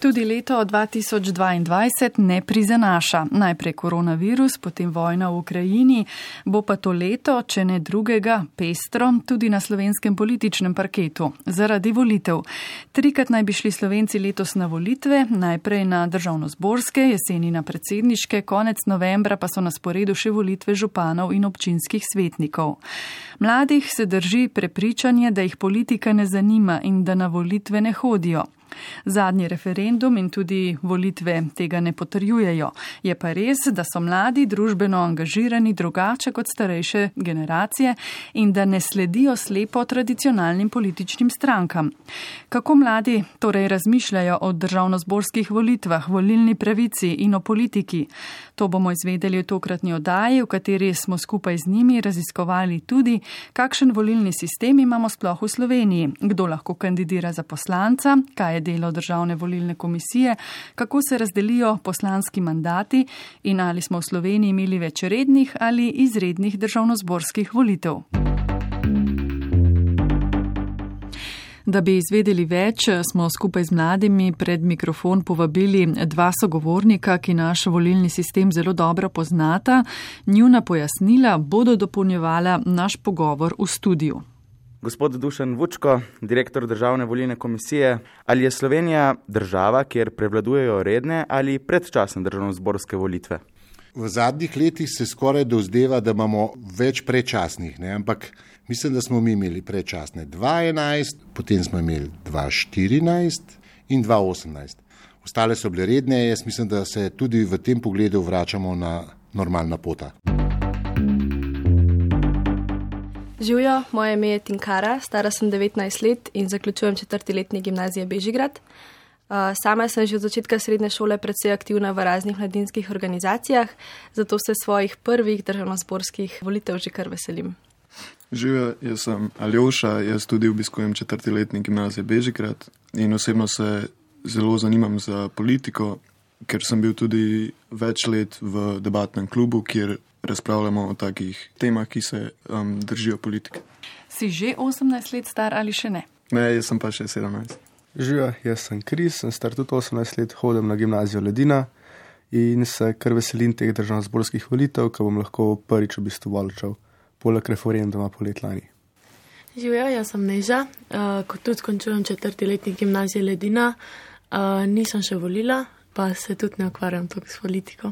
Tudi leto 2022 ne prizanaša. Najprej koronavirus, potem vojna v Ukrajini, bo pa to leto, če ne drugega, pestro tudi na slovenskem političnem parketu zaradi volitev. Trikrat naj bi šli Slovenci letos na volitve, najprej na državno-zborske, jeseni na predsedniške, konec novembra pa so na sporedu še volitve županov in občinskih svetnikov. Mladih se drži prepričanje, da jih politika ne zanima in da na volitve ne hodijo. Zadnji referendum in tudi volitve tega ne potrjujejo. Je pa res, da so mladi družbeno angažirani drugače kot starejše generacije in da ne sledijo slepo tradicionalnim političnim strankam. Kako mladi torej razmišljajo o državnozborskih volitvah, volilni pravici in o politiki? To bomo izvedeli v tokratni oddaji, v kateri smo skupaj z njimi raziskovali tudi, kakšen volilni sistem imamo sploh v Sloveniji, kdo lahko kandidira za poslanca, kaj je delo državne volilne komisije, kako se razdelijo poslanski mandati in ali smo v Sloveniji imeli več rednih ali izrednih državnozborskih volitev. Da bi izvedeli več, smo skupaj z mladimi pred mikrofon povabili dva sogovornika, ki naš volilni sistem zelo dobro poznata. Njuna pojasnila bodo dopolnjevala naš pogovor v studiu. Gospod Dušan Vučko, direktor Državne volilne komisije, ali je Slovenija država, kjer prevladujejo redne ali predčasne državno-zborske volitve? V zadnjih letih se skoraj dozdeva, da imamo več predčasnih, ne? ampak mislim, da smo mi imeli predčasne 2011, potem smo imeli 2014 in 2018. Ostale so bile redne, jaz mislim, da se tudi v tem pogledu vračamo na normalna pota. Živijo, moje ime je Tinkara, stara sem 19 let in zaključujem četrti letnik gimnazije Bežigrad. Sama sem že od začetka srednje šole predvsej aktivna v raznih mladinskih organizacijah, zato se svojih prvih državno-zborskih volitev že kar veselim. Živijo, jaz sem Aljoša, jaz tudi obiskujem četrti letnik gimnazije Bežigrad in osebno se zelo zanimam za politiko, ker sem bil tudi več let v debatnem klubu, kjer razpravljamo o takih temah, ki se um, držijo politike. Si že 18 let star ali še ne? Ne, jaz sem pa še 17. Živijo, jaz sem Kris, sem star tudi 18 let, hodim na gimnazijo Ledina in se kar veselim teh državno-zborskih volitev, ko bom lahko prvič v bistvu volčal, poleg referenduma polet lani. Živijo, jaz sem Neža, uh, ko tudi končujem četrti letnik gimnazije Ledina, uh, nisem še volila, pa se tudi ne ukvarjam toliko s politiko.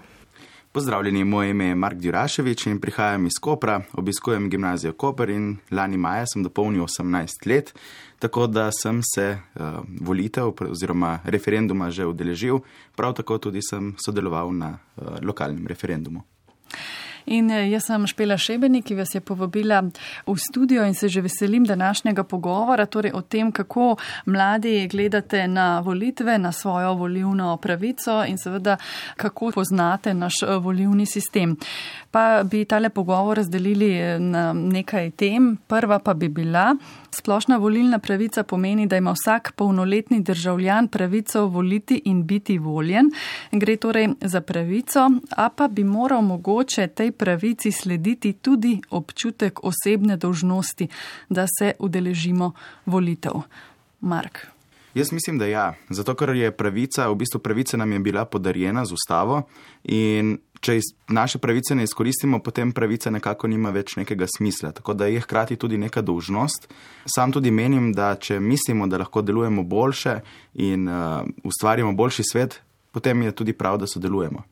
Pozdravljeni, moje ime je Mark Duraševič in prihajam iz Kopra, obiskujem gimnazijo Koper in lani maja sem dopolnil 18 let, tako da sem se uh, volitev oziroma referenduma že udeležil, prav tako tudi sem sodeloval na uh, lokalnem referendumu. In eh, jaz sem Špela Šebeni, ki vas je povabila v studio in se že veselim današnjega pogovora, torej o tem, kako mladi gledate na volitve, na svojo volivno pravico in seveda kako poznate naš eh, volivni sistem. Pa bi tale pogovor razdelili eh, na nekaj tem. Prva pa bi bila, splošna volilna pravica pomeni, da ima vsak polnoletni državljan pravico voliti in biti voljen. Gre torej za pravico, a pa bi moral mogoče tej pravici slediti tudi občutek osebne dožnosti, da se udeležimo volitev. Mark. Jaz mislim, da ja. Zato, ker je pravica, v bistvu pravica nam je bila podarjena z ustavo in če naše pravice ne izkoristimo, potem pravica nekako nima več nekega smisla. Tako da je hkrati tudi neka dolžnost. Sam tudi menim, da če mislimo, da lahko delujemo boljše in uh, ustvarjamo boljši svet, potem je tudi prav, da sodelujemo.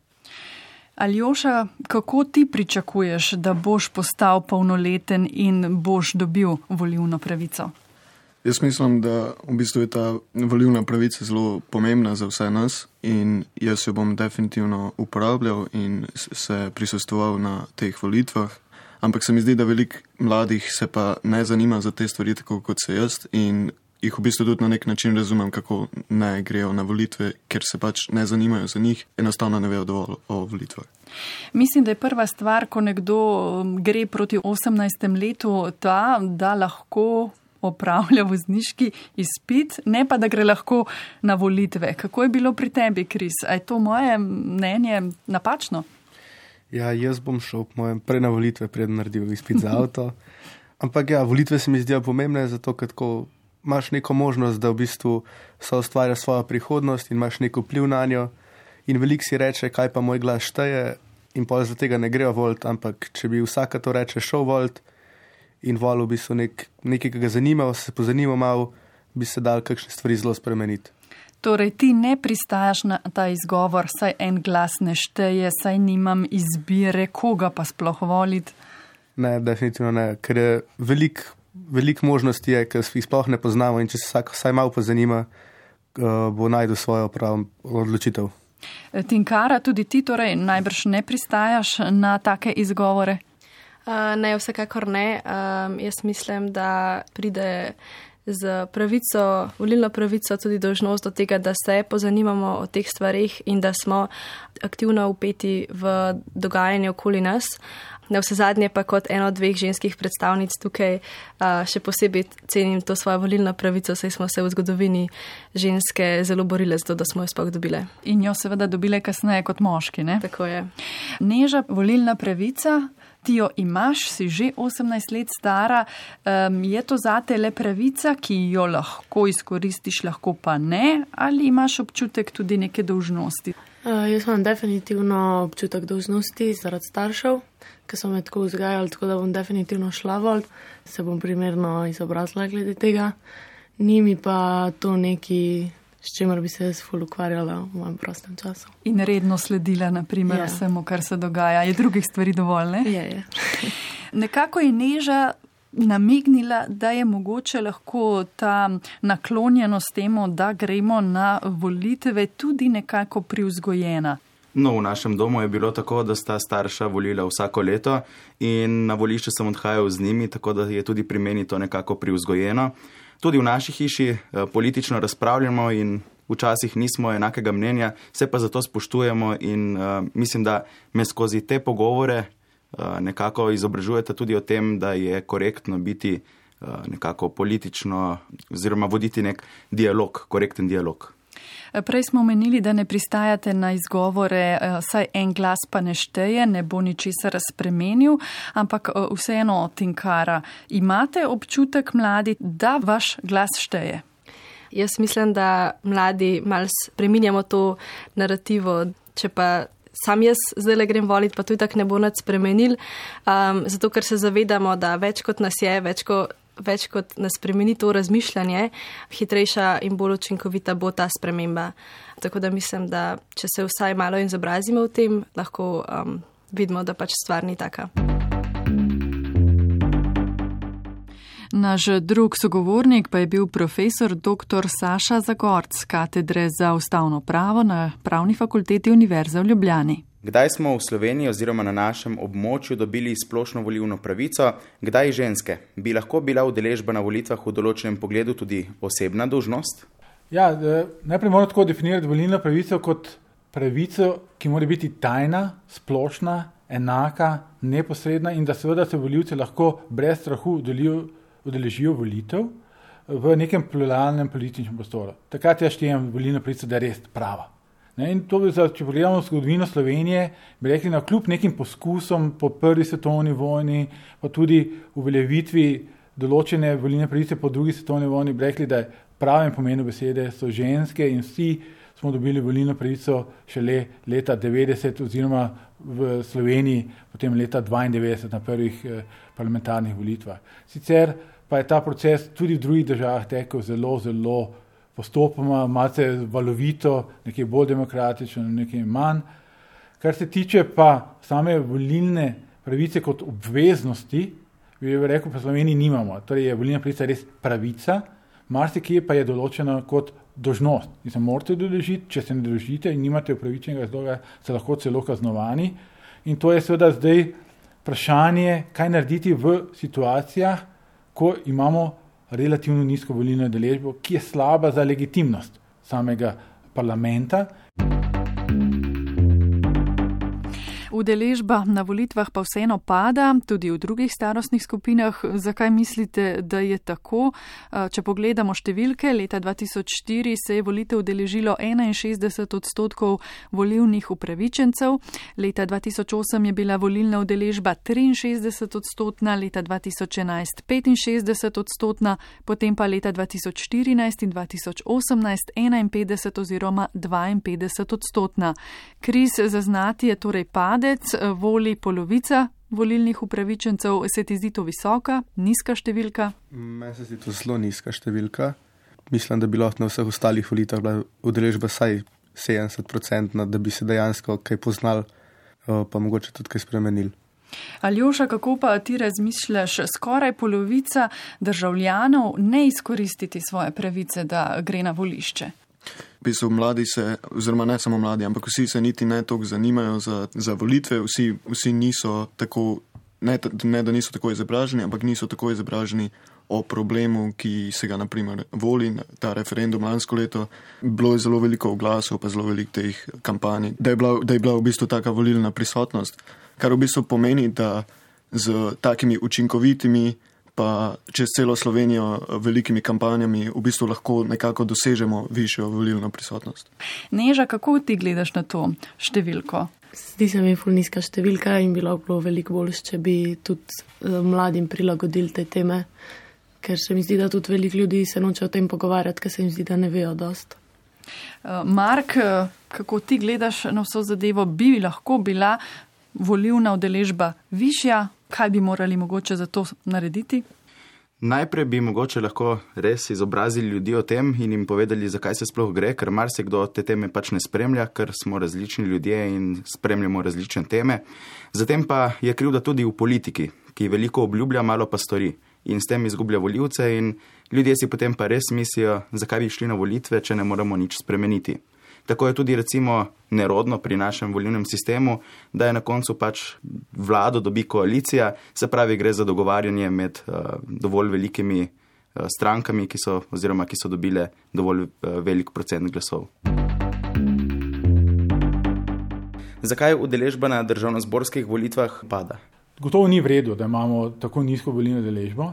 Aljoša, kako ti pričakuješ, da boš postal polnoleten in boš dobil volivno pravico? Jaz mislim, da v bistvu je ta volivna pravica zelo pomembna za vse nas in jaz jo bom definitivno uporabljal in se prisostoval na teh volitvah. Ampak se mi zdi, da veliko mladih se pa ne zanima za te stvari tako kot se jaz in jih v bistvu tudi na nek način razumem, kako ne grejo na volitve, ker se pač ne zanimajo za njih, enostavno ne vejo dovolj o volitvah. Mislim, da je prva stvar, ko nekdo um, gre proti 18. letu, ta, da lahko opravlja vozniški izpit, ne pa da gre lahko na volitve. Kako je bilo pri tebi, Kris? A je to moje mnenje napačno? Ja, jaz bom šel po mojem prej na volitve, preden naredil izpit za avto. Ampak ja, volitve se mi zdijo pomembne, zato ker imaš neko možnost, da v bistvu so ustvarjaš svojo prihodnost in imaš neko vpliv na njo. In veliko si reče, kaj pa moj glas šteje, in pa za tega ne grejo volt, ampak če bi vsaka to reče šel volt in volil bi se nek, nekaj, ki ga zanima, se pozanimal malo, bi se dal kakšne stvari zelo spremeniti. Torej, ti ne pristajaš na ta izgovor, saj en glas ne šteje, saj nimam izbire, koga pa sploh voliti. Ne, definitivno ne, ker je veliko velik možnosti, je, ker jih sploh ne poznamo in če se vsak vsaj malo pozanima, uh, bo najdel svojo pravo odločitev. Tinkara, tudi ti torej najbrž ne pristajaš na take izgovore? Uh, ne, vsekakor ne. Um, jaz mislim, da pride z pravico, volilno pravico tudi dožnost do tega, da se pozanimamo o teh stvarih in da smo aktivno upeti v dogajanje okoli nas. Na vse zadnje pa kot eno od dveh ženskih predstavnic tukaj še posebej cenim to svojo volilno pravico, saj smo se v zgodovini ženske zelo borile za to, da smo jo sploh dobile. In jo seveda dobile kasneje kot moški, ne? Tako je. Neža volilna pravica ti jo imaš, si že 18 let stara, um, je to zate le pravica, ki jo lahko izkoristiš, lahko pa ne, ali imaš občutek tudi neke dolžnosti? Uh, jaz imam definitivno občutek dolžnosti zaradi staršev, ki so me tako vzgajali, tako da bom definitivno šla vol, se bom primerno izobrazila glede tega. Ni mi pa to neki s čimer bi se jaz ful ukvarjala v mojem prostem času. In redno sledila, naprimer, ja. vsemu, kar se dogaja. Je drugih stvari dovolj, ne? Je, je. Nekako je neža namignila, da je mogoče lahko ta naklonjenost temu, da gremo na volitve, tudi nekako privzgojena. No, v našem domu je bilo tako, da sta starša volila vsako leto in na volišče sem odhajal z njimi, tako da je tudi pri meni to nekako privzgojeno tudi v naši hiši eh, politično razpravljamo in včasih nismo enakega mnenja, se pa zato spoštujemo in uh, mislim, da me skozi te pogovore uh, nekako izobražujete tudi o tem, da je korektno biti uh, nekako politično oziroma voditi nek dialog, korekten dialog. Prej smo omenili, da ne pristajate na izgovore, eh, saj en glas pa ne šteje, ne bo ničesar spremenil, ampak eh, vseeno od Tinkara. Imate občutek mladi, da vaš glas šteje? Jaz mislim, da mladi mal spreminjamo to narativo, če pa. Sam jaz zdaj le grem voliti, pa tudi tako ne bo nič spremenil, um, zato ker se zavedamo, da več kot nas je, več kot več kot nas spremeni to razmišljanje, hitrejša in bolj učinkovita bo ta sprememba. Tako da mislim, da če se vsaj malo izobrazimo v tem, lahko um, vidimo, da pač stvar ni taka. Naš drug sogovornik pa je bil profesor dr. Saša Zagorc, katedre za ustavno pravo na Pravni fakulteti Univerze v Ljubljani. Kdaj smo v Sloveniji oziroma na našem območju dobili splošno volivno pravico, kdaj ženske? Bi lahko bila udeležba na volitvah v določenem pogledu tudi osebna dožnost? Ja, najprej moramo tako definirati volilno pravico kot pravico, ki mora biti tajna, splošna, enaka, neposredna in da seveda se voljivci lahko brez strahu udeležijo volitev v nekem pluralnem političnem prostoru. Takrat jaz štejem volilno pravico, da je res prava. Ne, in to, če pogledamo zgodovino Slovenije, bi rekli, da kljub nekim poskusom po prvi svetovni vojni, pa tudi uveljavitvi določene volilne pravice po drugi svetovni vojni, bi rekli, da je pravim pomenu besede so ženske in vsi smo dobili volilno pravico šele leta 90 oziroma v Sloveniji potem leta 92 na prvih eh, parlamentarnih volitvah. Sicer pa je ta proces tudi v drugih državah tekel zelo, zelo postopoma, malce valovito, nekaj bolj demokratično, nekaj manj. Kar se tiče pa same volilne pravice kot obveznosti, bi rekel, pa Sloveniji nimamo. Torej je volilna pravica res pravica, marsikje pa je določena kot dožnost. In se morate doložiti, če se ne doložite in nimate upravičenega razloga, se lahko celo kaznovani. In to je seveda zdaj vprašanje, kaj narediti v situacijah, ko imamo relativno nizko volilno deležbo, ki je slaba za legitimnost samega parlamenta. Udeležba na volitvah pa vseeno pada, tudi v drugih starostnih skupinah. Zakaj mislite, da je tako? Če pogledamo številke, leta 2004 se je volitev udeležilo 61 odstotkov volivnih upravičencev, leta 2008 je bila volilna udeležba 63 odstotna, leta 2011 65 odstotna, potem pa leta 2014 in 2018 51 oziroma 52 odstotna. Kriz zaznati je torej pad padec, eh, voli polovica volilnih upravičencev. Se ti zdi to visoka, nizka številka? Meni se zdi to zelo nizka številka. Mislim, da bi lahko na vseh ostalih volitvah bila udeležba vsaj 70%, da bi se dejansko kaj poznal, eh, pa mogoče tudi kaj spremenil. Aljoša, kako pa ti razmišljaš, skoraj polovica državljanov ne izkoristiti svoje pravice, da gre na volišče? Bistvu mladi se, oziroma ne samo mladi, ampak vsi se niti ne toliko zanimajo za, za volitve, vsi, vsi niso tako, ne, ne da niso tako izobraženi, ampak niso tako izobraženi o problemu, ki se ga naprimer voli, ta referendum lansko leto. Bilo je zelo veliko oglasov, pa zelo veliko teh kampanj, da, da je bila v bistvu taka volilna prisotnost, kar v bistvu pomeni, da z takimi učinkovitimi pa čez celo Slovenijo velikimi kampanjami v bistvu lahko nekako dosežemo višjo volilno prisotnost. Neža, kako ti gledaš na to številko? Zdi se mi fulniska številka in bilo bi veliko bolj, če bi tudi eh, mladim prilagodili te teme, ker se mi zdi, da tudi veliko ljudi se noče o tem pogovarjati, ker se jim zdi, da ne vejo dost. Eh, Mark, eh, kako ti gledaš na vso zadevo, bi lahko bila volilna udeležba višja, kaj bi morali mogoče za to narediti? Najprej bi mogoče lahko res izobrazili ljudi o tem in jim povedali, zakaj se sploh gre, ker marsikdo te teme pač ne spremlja, ker smo različni ljudje in spremljamo različne teme. Zatem pa je krivda tudi v politiki, ki veliko obljublja, malo pa stori in s tem izgublja voljivce in ljudje si potem pa res mislijo, zakaj bi šli na volitve, če ne moremo nič spremeniti. Tako je tudi recimo nerodno pri našem volilnem sistemu, da je na koncu pač vlado dobi koalicija, se pravi, gre za dogovarjanje med uh, dovolj velikimi uh, strankami, ki so, oziroma ki so dobile dovolj uh, velik procent glasov. Zakaj udeležba na državno-zborskih volitvah pada? Gotovo ni v redu, da imamo tako nizko volilno udeležbo.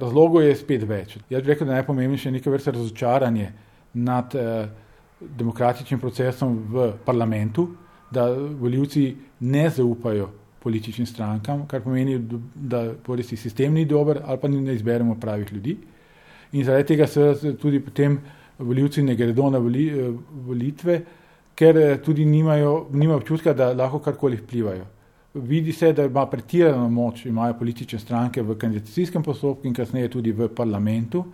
Razlogov je spet več. Jaz bi rekel, da je najpomembnejše nekaj vrste razočaranje nad eh, demokratičnim procesom v parlamentu, da voljivci ne zaupajo političnim strankam, kar pomeni, da polisi sistem ni dober ali pa ne izberemo pravih ljudi. In zaradi tega se tudi potem voljivci ne gredo na volitve, ker eh, tudi nimajo, nimajo občutka, da lahko karkoli vplivajo. Vidi se, da ima pretirano moč, imajo politične stranke v kandidacijskem postopku in kasneje tudi v parlamentu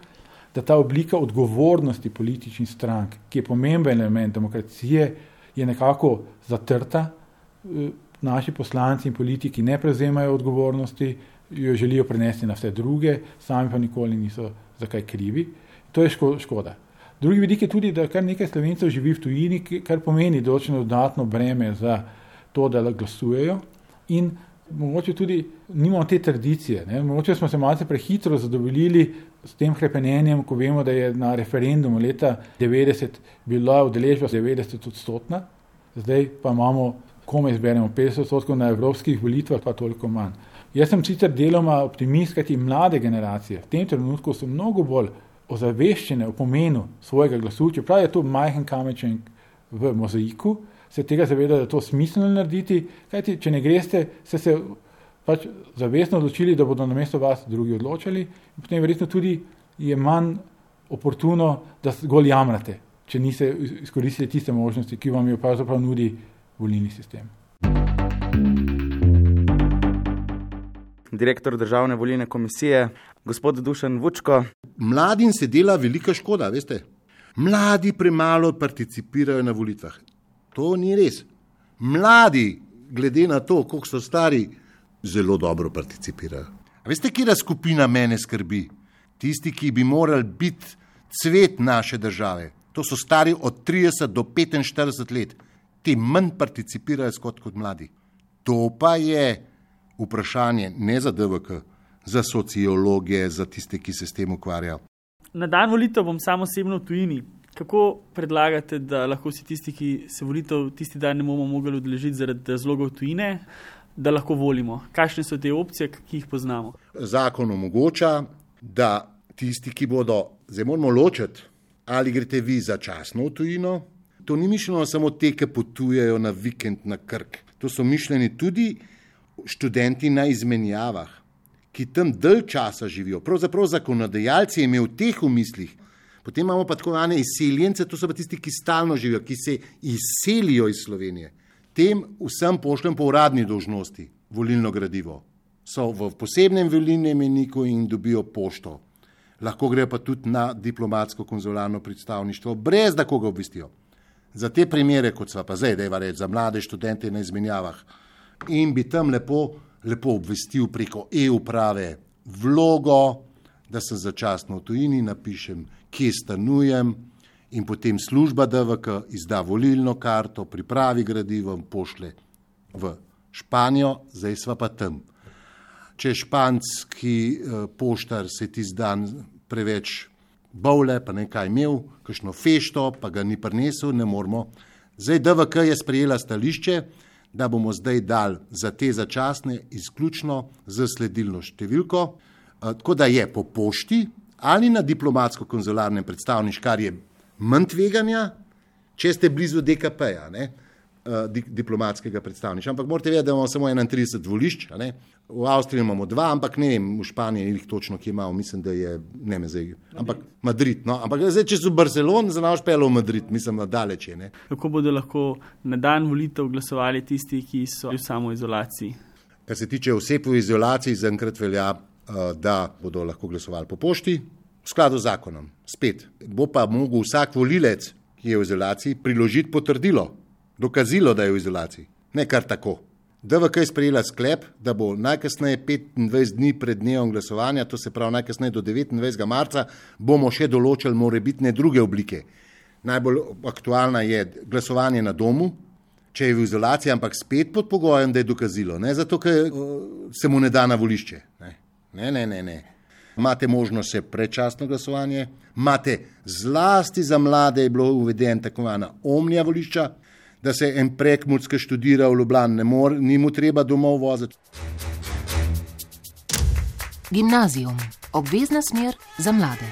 da ta oblika odgovornosti političnih strank, ki je pomemben element demokracije, je nekako zatrta. Eh, naši poslanci in politiki ne prevzemajo odgovornosti, jo želijo prenesti na vse druge, sami pa nikoli niso zakaj krivi. To je škoda. Drugi vidik je tudi, da kar nekaj slovencev živi v tujini, kar pomeni določeno dodatno breme za to, da glasujejo in mogoče tudi nimamo te tradicije. Ne? Mogoče smo se malce prehitro zadovoljili s tem krepenjenjem, ko vemo, da je na referendumu leta 90 bila udeležba 90 odstotna, zdaj pa imamo, komaj izberemo 50 odstotkov na evropskih volitvah, pa toliko manj. Jaz sem sicer deloma optimist, kajti mlade generacije v tem trenutku so mnogo bolj ozaveščene o pomenu svojega glasu, čeprav je to majhen kamenček v mozaiku, se tega zaveda, da je to smiselno narediti, kajti če ne greste, ste se pač zavestno odločili, da bodo na mesto vas drugi odločili, in potem verjetno tudi je manj oportuno, da zgolj jamrate, če niste izkoristili tiste možnosti, ki vam jo pravzaprav nudi volilni sistem. Direktor državne volilne komisije, gospod Dušan Vučko. Mladim se dela velika škoda, veste. Mladi premalo participirajo na volitvah. To ni res. Mladi, glede na to, koliko so stari, zelo dobro participirajo. A veste, kje skupina mene skrbi? Tisti, ki bi morali biti cvet naše države. To so stari od 30 do 45 let. Ti manj participirajo kot, kot mladi. To pa je vprašanje ne za DVK, za sociologe, za tiste, ki se s tem ukvarjajo. Na dan volitev bom samo osebno v tujini, Kako predlagate, da lahko vsi tisti, ki se volitev tisti dan ne bomo mogli udeležiti zaradi razlogov tujine, da lahko volimo? Kakšne so te opcije, ki jih poznamo? Zakon omogoča, da tisti, ki bodo, zdaj moramo ločiti, ali greste vi začasno v tujino. To ni mišljeno samo te, ki potujejo na vikend na krk. To so mišljeni tudi študenti na izmenjavah, ki tam dalj časa živijo. Pravzaprav zakonodajalci je imel teh v mislih. Potem imamo pa tako imenovane izseljence, to so pa tisti, ki stalno živijo, ki se izselijo iz Slovenije. Tem vsem pošljem po uradni dožnosti volilno gradivo. So v posebnem volilnem meniku in dobijo pošto. Lahko grejo pa tudi na diplomatsko-konzularno predstavništvo, brez da koga obvestijo. Za te primere, kot so pa zdaj, da je reč za mlade študente na izmenjavah, in bi tam lepo, lepo obvestil preko e-uprave vlogo, da sem začasno v tujini, napišem, kje stanujem, in potem služba DVK izda volilno karto, pripravi gradivo in pošle v Španijo, zdaj sva pa tam. Če španski eh, poštar se ti zdan preveč bole, pa nekaj imel, kakšno fešto, pa ga ni prinesel, ne moramo. Zdaj DVK je sprejela stališče, da bomo zdaj dal za te začasne izključno z sledilno številko, tako da je po pošti ali na diplomatsko-konzularnem predstavništvu, kar je manj tveganja, če ste blizu DKP-ja, di diplomatskega predstavništva. Ampak morate vedeti, da imamo samo 31 volišč, v Avstriji imamo dva, ampak ne vem, v Španiji jih točno, ki imamo, mislim, da je ne me zdaj, ampak Madrid. No? Ampak zdaj, če so v Barceloni, za naš pelo v Madrid, mislim, da daleč je. Kako bodo lahko na dan volitev glasovali tisti, ki so v samoizolaciji? Kar se tiče oseb v izolaciji, zaenkrat velja, da bodo lahko glasovali po pošti, v skladu z zakonom. Spet bo pa mogel vsak volilec, ki je v izolaciji, priložiti potrdilo, dokazilo, da je v izolaciji. Ne kar tako. DVK je sprejela sklep, da bo najkasneje 25 dni pred dnevom glasovanja, to se pravi najkasneje do 29. marca, bomo še določili morebitne druge oblike. Najbolj aktualna je glasovanje na domu, če je v izolaciji, ampak spet pod pogojem, da je dokazilo. Ne zato, ker se mu ne da na volišče. Ne, ne, ne. ne, ne. Imate možnost še predčasno glasovanje, imate zlasti za mlade, je bilo uveden tako imenovana omnija volišča, da se en prekmurski študira v Ljubljani, ni mu treba domov voziti. Gimnazijum, obvezna smer za mlade.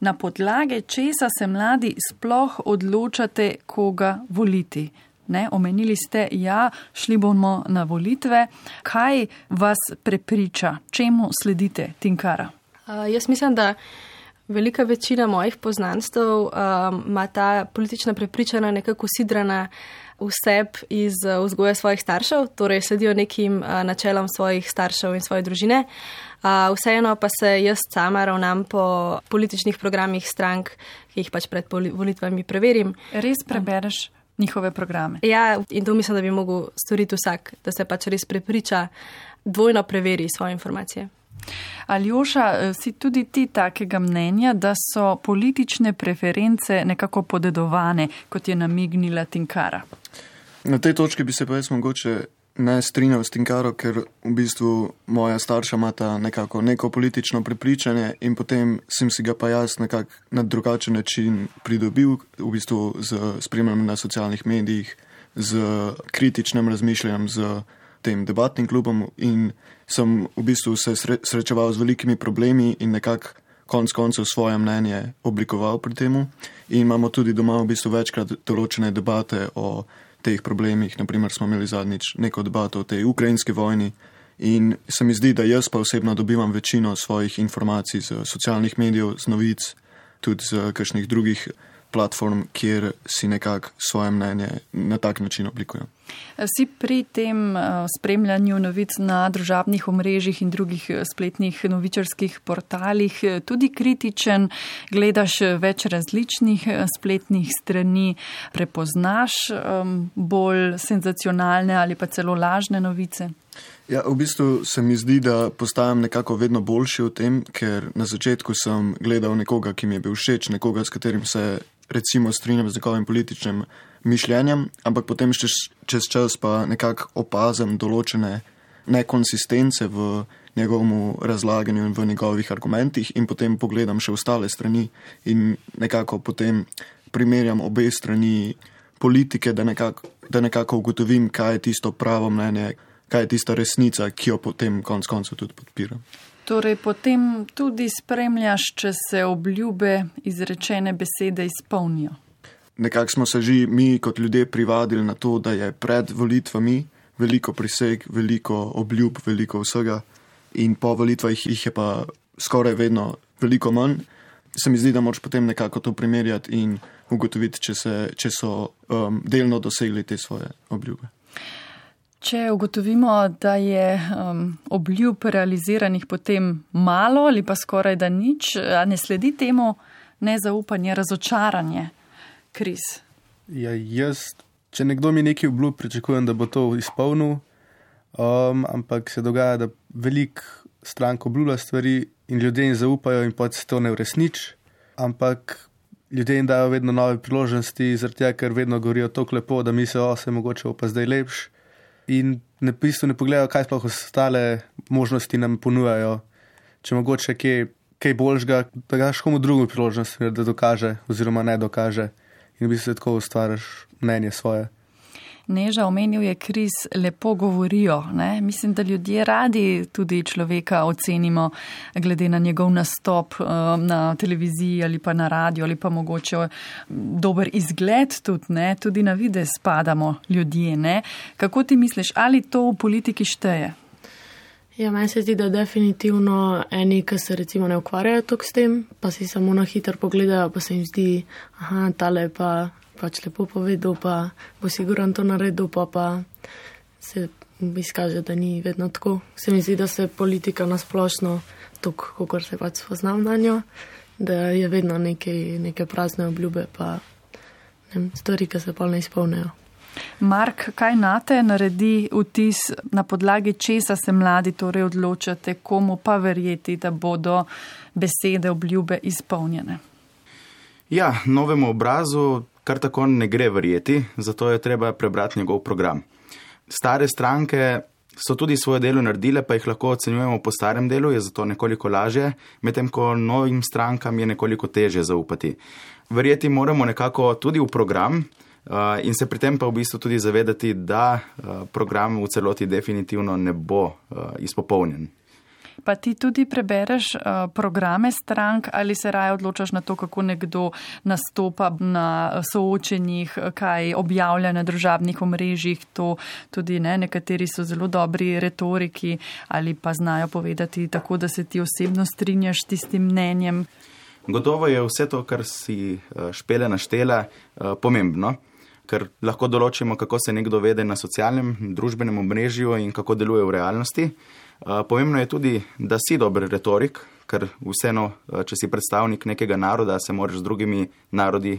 Na podlage česa se mladi sploh odločate, koga voliti? Ne, omenili ste, ja, šli bomo na volitve. Kaj vas prepriča, čemu sledite, Tinkara? Uh, jaz mislim, da velika večina mojih poznanstv um, ima ta politična prepričanja nekako sidrana vse iz vzgoja svojih staršev, torej sledijo nekim uh, načelom svojih staršev in svoje družine. Uh, vseeno pa se jaz sama ravnam po političnih programih strank, ki jih pač pred volitvami preverim. Res prebereš? Njihove programe. Ja, in to mislim, da bi mogel storiti vsak, da se pač res prepriča, dvojno preveri svoje informacije. Aljoša, si tudi ti takega mnenja, da so politične preference nekako podedovane, kot je namignila Tinkara? Na tej točki bi se pa jaz mogoče ne strinjam s Tinkaro, ker v bistvu moja starša imata nekako neko politično prepričanje in potem sem si ga pa jaz nekako na drugačen način pridobil, v bistvu z spremljanjem na socialnih medijih, z kritičnim razmišljanjem, z tem debatnim klubom in sem v bistvu se srečeval z velikimi problemi in nekako konc koncev svoje mnenje oblikoval pri temu. In imamo tudi doma v bistvu večkrat določene debate o teh problemih. Naprimer, smo imeli zadnjič neko debato o tej ukrajinski vojni in se mi zdi, da jaz pa osebno dobivam večino svojih informacij z socialnih medijev, z novic, tudi z kakšnih drugih platform, kjer si nekako svoje mnenje na tak način oblikujem. Si pri tem eh, spremljanju novic na družabnih omrežjih in drugih eh, spletnih novičarskih portalih eh, tudi kritičen, gledaš več različnih spletnih strani, prepoznaš bolj senzacionalne ali pa celo lažne novice? Ja, v bistvu se mi zdi, da postajam nekako vedno boljši v tem, ker na začetku sem gledal nekoga, ki mi je bil všeč, nekoga, s katerim se recimo strinjam z njegovim političnim mišljenjem, ampak potem čez, čez čas pa nekako opazim določene nekonsistence v njegovemu razlaganju in v njegovih argumentih, in potem pogledam še ostale strani in nekako potem primerjam obe strani politike, da nekako, da nekako ugotovim, kaj je tisto pravo mnenje, kaj je tista resnica, ki jo potem konec koncev tudi podpiram. Torej, potem tudi spremljaš, če se obljube izrečene besede izpolnijo. Nekako smo se že mi kot ljudje privadili na to, da je pred volitvami veliko priseg, veliko obljub, veliko vsega, in po volitvah jih je pa skoraj vedno veliko manj. Se mi zdi, da moč potem nekako to primerjati in ugotoviti, če, se, če so um, delno dosegli te svoje obljube. Če ugotovimo, da je um, obljub realiziranih potem malo ali pa skoraj da nič, a ne sledi temu nezaupanje, razočaranje, kriz. Ja, jaz, če nekdo mi nekaj obljub, pričakujem, da bo to izpolnil, um, ampak se dogaja, da velik strank obljublja stvari in ljudje jim zaupajo in pa se to ne uresniči, ampak ljudje jim dajo vedno nove priložnosti, zaradi tega, ker vedno govorijo tako lepo, da da se mogoče bo pa zdaj lepš. In v bistvu ne pogledajo, kaj sploh ostale možnosti nam ponujajo. Če mogoče kaj, kaj boljšega, da daš komu drugo priložnost, da dokaže, oziroma ne dokaže, in v bistvu tako ustvariš mnenje svoje. Neža omenil je kriz, lepo govorijo. Ne? Mislim, da ljudje radi tudi človeka ocenimo glede na njegov nastop um, na televiziji ali pa na radio ali pa mogoče um, dober izgled tudi, ne? tudi na vide spadamo ljudje. Ne? Kako ti misliš, ali to v politiki šteje? Ja, meni se zdi, da definitivno eni, ki se recimo ne ukvarjajo toliko s tem, pa si samo na hitro pogledajo, pa se jim zdi, aha, tale pa pač lepo povedal, pa bo siguran to naredil, pa, pa se izkaže, da ni vedno tako. Se mi zdi, da se politika nasplošno, tako kot se pač spoznam na njo, da je vedno neke, neke prazne obljube, pa ne, stvari, ki se pa ne izpolnejo. Mark, kaj na te naredi vtis, na podlagi česa se mladi torej odločate, komu pa verjeti, da bodo besede obljube izpolnjene? Ja, novemu obrazu kar tako ne gre verjeti, zato je treba prebrati njegov program. Stare stranke so tudi svoje delo naredile, pa jih lahko ocenjujemo po starem delu, je zato nekoliko lažje, medtem ko novim strankam je nekoliko teže zaupati. Verjeti moramo nekako tudi v program. Uh, in se pri tem pa v bistvu tudi zavedati, da uh, program v celoti definitivno ne bo uh, izpopolnjen. Pa ti tudi prebereš uh, programe strank ali se raje odločaš na to, kako nekdo nastopa na soočenjih, kaj objavlja na družabnih omrežjih. To tudi ne, nekateri so zelo dobri retoriki ali pa znajo povedati tako, da se ti osebno strinjaš s tistim mnenjem. Gotovo je vse to, kar si špele naštela, pomembno. Ker lahko določimo, kako se nekdo vede na socialnem, družbenem omrežju in kako deluje v realnosti. Pomembno je tudi, da si dober retorik, ker vseeno, če si predstavnik nekega naroda, se moraš z drugimi narodi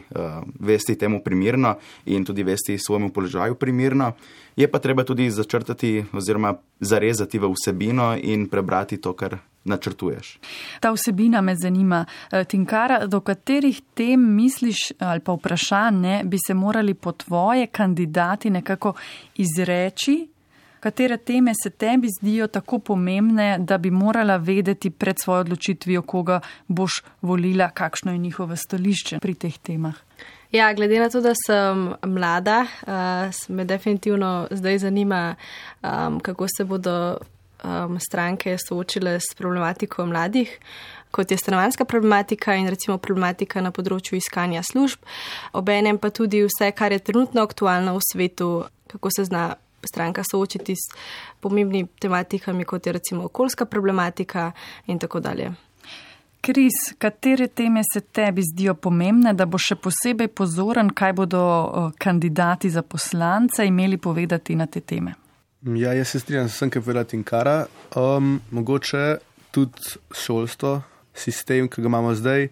vesti temu primirno in tudi vesti svojemu položaju primirno. Je pa treba tudi začrtati oziroma zarezati v vsebino in prebrati to, kar načrtuješ. Ta vsebina me zanima. Tinkara, do katerih tem misliš ali pa vprašanje bi se morali po tvoje kandidati nekako izreči? Katere teme se tebi zdijo tako pomembne, da bi morala vedeti pred svojo odločitvijo, koga boš volila, kakšno je njihovo stališče pri teh temah? Ja, glede na to, da sem mlada, uh, me definitivno zdaj zanima, um, kako se bodo um, stranke soočile s problematiko mladih, kot je stanovanska problematika in recimo problematika na področju iskanja služb, obenem pa tudi vse, kar je trenutno aktualno v svetu, kako se zna stranka soočiti s pomembnimi tematikami, kot je recimo okoljska problematika in tako dalje. Kris, katere teme se tebi zdijo pomembne, da bo še posebej pozoren, kaj bodo kandidati za poslance imeli povedati na te teme? Ja, jaz se strinjam, sem kaj povedati in kara. Um, mogoče tudi šolstvo, sistem, ki ga imamo zdaj,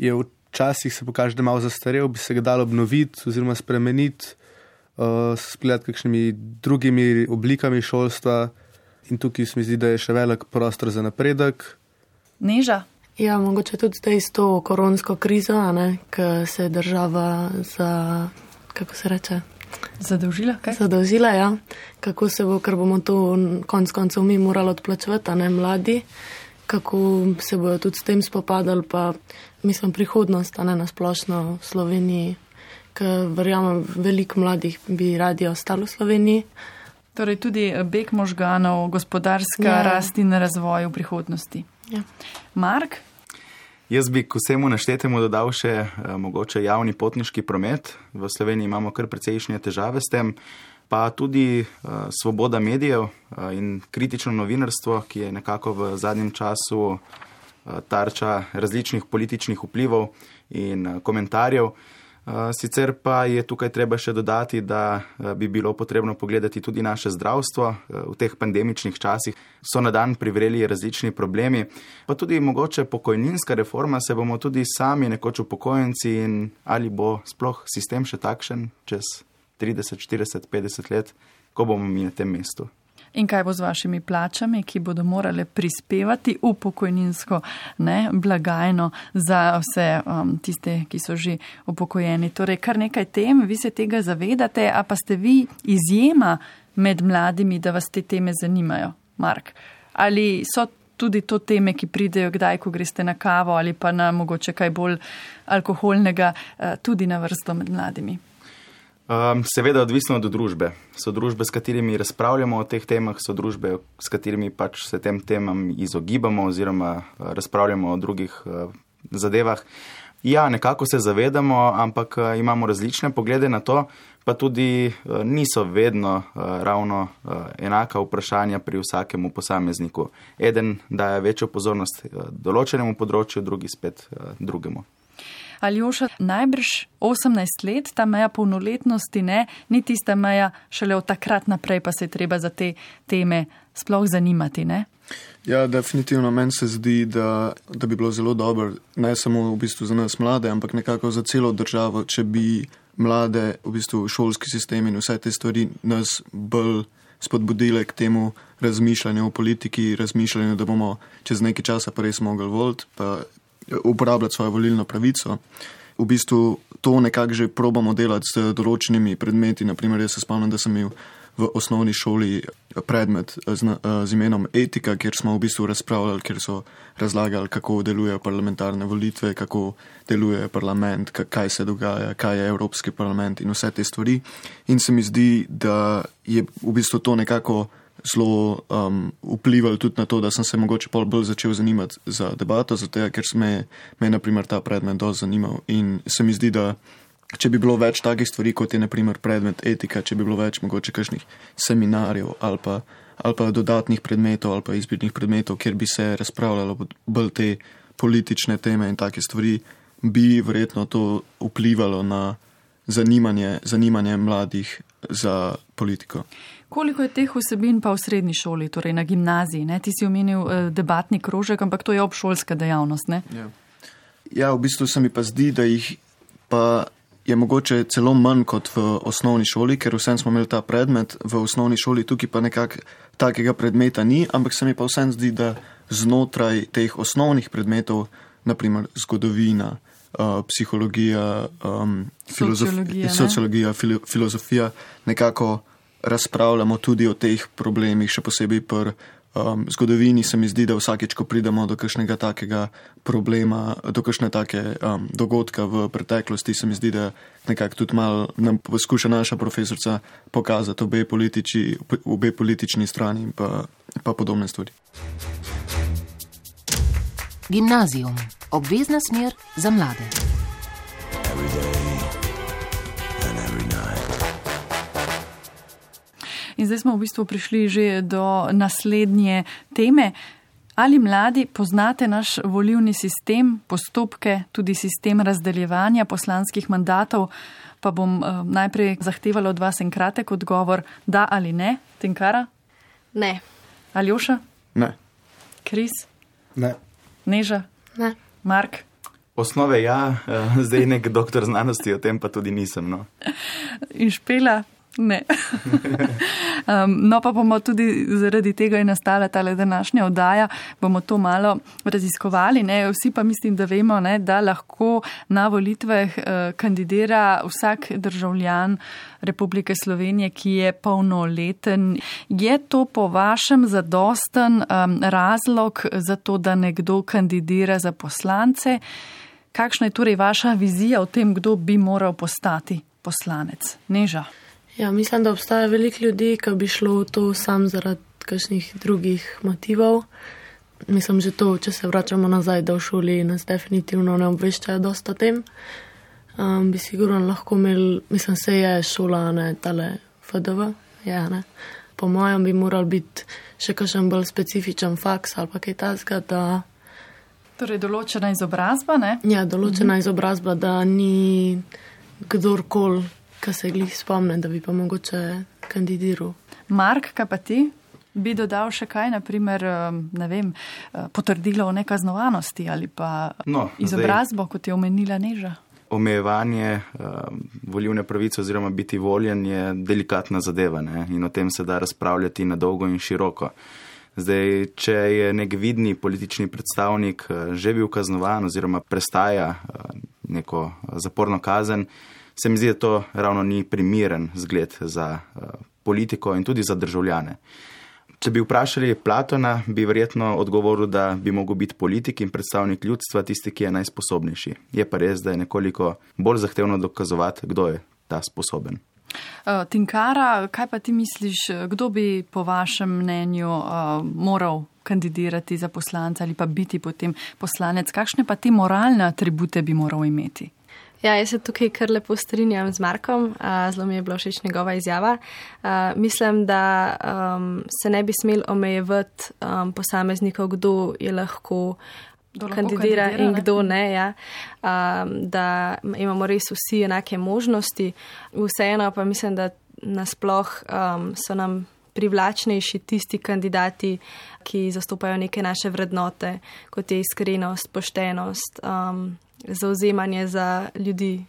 je včasih se pokaže, da je malo zastarel, bi se ga dalo obnoviti oziroma spremeniti uh, splet kakšnimi drugimi oblikami šolstva. In tukaj se mi zdi, da je še velik prostor za napredek. Neža. Ja, mogoče tudi zdaj s to koronsko krizo, ki se država za, kako se reče, Zadolžila, kaj? Zadolžila, ja. Kako se bo, ker bomo to konc koncev mi morali odplačevati, a ne mladi, kako se bojo tudi s tem spopadali, pa mislim prihodnost, a ne nasplošno v Sloveniji, ker verjamem, veliko mladih bi radi ostalo v Sloveniji. Torej tudi beg možganov, gospodarska ja. rast in razvoj v prihodnosti. Ja. Mark? Jaz bi k vsemu naštetemu dodal še eh, mogoče javni potniški promet. V Sloveniji imamo kar precejšnje težave s tem, pa tudi eh, svoboda medijev eh, in kritično novinarstvo, ki je nekako v zadnjem času eh, tarča različnih političnih vplivov in eh, komentarjev. Eh, Sicer pa je tukaj treba še dodati, da eh, bi bilo potrebno pogledati tudi naše zdravstvo. Eh, V teh pandemičnih časih so na dan privreli različni problemi, pa tudi mogoče pokojninska reforma, se bomo tudi sami nekoč upokojenci in ali bo sploh sistem še takšen čez 30, 40, 50 let, ko bomo mi na tem mestu. In kaj bo z vašimi plačami, ki bodo morale prispevati v pokojninsko ne, blagajno za vse um, tiste, ki so že upokojeni? Torej, kar nekaj tem, vi se tega zavedate, a pa ste vi izjema med mladimi, da vas te teme zanimajo, Mark? Ali so tudi to teme, ki pridejo kdaj, ko greste na kavo ali pa na mogoče kaj bolj alkoholnega, uh, tudi na vrsto med mladimi? Um, seveda, odvisno od družbe. So družbe, s katerimi razpravljamo o teh temah, so družbe, s katerimi pač se tem temam izogibamo oziroma uh, razpravljamo o drugih uh, zadevah. Ja, nekako se zavedamo, ampak uh, imamo različne poglede na to, pa tudi uh, niso vedno ravno enaka vprašanja pri vsakemu posamezniku. Eden daje večjo pozornost določenemu področju, drugi spet drugemu. Aljoša, najbrž 18 let, ta meja polnoletnosti ne, ni tista meja, šele od takrat naprej pa se je treba za te teme sploh zanimati. Ne? Ja, definitivno meni se zdi, da, da bi bilo zelo dobro, ne samo v bistvu za nas mlade, ampak nekako za celo državo, če bi mlade, v bistvu šolski sistem in vse te stvari nas bolj spodbudile k temu razmišljanju o politiki, razmišljanju, da bomo čez nekaj časa pa res mogli voliti, pa uporabljati svojo volilno pravico. V bistvu to nekako že probamo delati z določenimi predmeti. Naprimer, jaz se spomnim, da sem imel v osnovni šoli predmet z, z imenom Etika, kjer smo v bistvu razpravljali, kjer so razlagali, kako delujejo parlamentarne volitve, kako deluje parlament, kaj se dogaja, kaj je Evropski parlament in vse te stvari. In se mi zdi, da je v bistvu to nekako zelo um, vplivalo tudi na to, da sem se mogoče bolj začel zanimati za debato, zato ker me, me naprimer, ta predmet dosti zanimal. In se mi zdi, da če bi bilo več takih stvari, kot je naprimer predmet etika, če bi bilo več mogoče kakšnih seminarjev ali pa, ali pa dodatnih predmetov ali pa izbirnih predmetov, kjer bi se razpravljalo bolj te politične teme in take stvari, bi verjetno to vplivalo na zanimanje, zanimanje mladih za politiko. Koliko je teh vsebin pa v srednji šoli, torej na gimnaziji? Ne? Ti si omenil eh, debatni krožek, ampak to je obšolska dejavnost. Ne? Ja. ja, v bistvu se mi pa zdi, da jih pa je mogoče celo manj kot v osnovni šoli, ker vsem smo imeli ta predmet v osnovni šoli, tukaj pa nekako takega predmeta ni, ampak se mi pa vsem zdi, da znotraj teh osnovnih predmetov, naprimer zgodovina, uh, psihologija, um, Sociologija, ne? sociologija filo, filozofija, nekako razpravljamo tudi o teh problemih, še posebej pri um, zgodovini. Se mi zdi, da vsakeč, ko pridemo do kakšnega takega problema, do kakšne take um, dogodka v preteklosti, se mi zdi, da nekako tudi malo nam poskuša naša profesorica pokazati obe, političi, obe politični strani in pa, pa podobne stvari. Gimnazijum, obvezna smer za mlade. In zdaj smo v bistvu prišli že do naslednje teme. Ali mladi poznate naš volivni sistem, postopke, tudi sistem razdeljevanja poslanskih mandatov? Pa bom uh, najprej zahtevala od vas en kratek odgovor, da ali ne, Tinkara? Ne. Aljoša? Ne. Kris? Ne. Neža? Ne. Mark? Osnove ja, eh, zdaj nek doktor znanosti, o tem pa tudi nisem. No. In špela? Ne. Um, no, pa bomo tudi zaradi tega je nastala ta današnja oddaja, bomo to malo raziskovali. Ne? Vsi pa mislim, da vemo, ne, da lahko na volitvah uh, kandidira vsak državljan Republike Slovenije, ki je polnoleten. Je to po vašem zadosten um, razlog za to, da nekdo kandidira za poslance? Kakšna je torej vaša vizija o tem, kdo bi moral postati poslanec? Neža. Ja, mislim, da obstaja veliko ljudi, ki bi šlo v to sam zaradi kakšnih drugih motivov. Mislim, že to, če se vračamo nazaj, da v šoli nas definitivno ne obveščajo dosta o tem. Um, bi sigurno lahko imeli, mislim, se je šola, ne tale FDV, ja, ne. Po mojem bi moral biti še kakšen bolj specifičen faks ali pa kaj tasga, da. Torej, določena izobrazba, ne? Ja, določena mhm. izobrazba, da ni kdorkoli kaj se glih spomne, da bi pa mogoče kandidiral. Mark, kaj pa ti? Bi dodal še kaj, naprimer, ne vem, uh, potrdilo o nekaznovanosti ali pa no, izobrazbo, zdaj, kot je omenila Neža? Omejevanje um, volivne pravice oziroma biti voljen je delikatna zadeva ne? in o tem se da razpravljati na dolgo in široko. Zdaj, če je nek vidni politični predstavnik uh, že bil kaznovan oziroma prestaja uh, neko zaporno kazen, se mi zdi, da to ravno ni primeren zgled za uh, politiko in tudi za državljane. Če bi vprašali Platona, bi verjetno odgovoril, da bi mogel biti politik in predstavnik ljudstva tisti, ki je najsposobnejši. Je pa res, da je nekoliko bolj zahtevno dokazovati, kdo je ta sposoben. Uh, Tinkara, kaj pa ti misliš, kdo bi po vašem mnenju uh, moral kandidirati za poslanca ali pa biti potem poslanec? Kakšne pa te moralne atribute bi moral imeti? Ja, jaz se tukaj kar lepo strinjam z Markom, zelo mi je bila všeč njegova izjava. Mislim, da um, se ne bi smel omejevati um, posameznikov, kdo je lahko. Kandidira, kandidira in kdo ne, ja. um, da imamo res vsi enake možnosti. Vseeno pa mislim, da nasploh um, so nam privlačnejši tisti kandidati, ki zastopajo neke naše vrednote, kot je iskrenost, poštenost, um, zauzemanje za ljudi.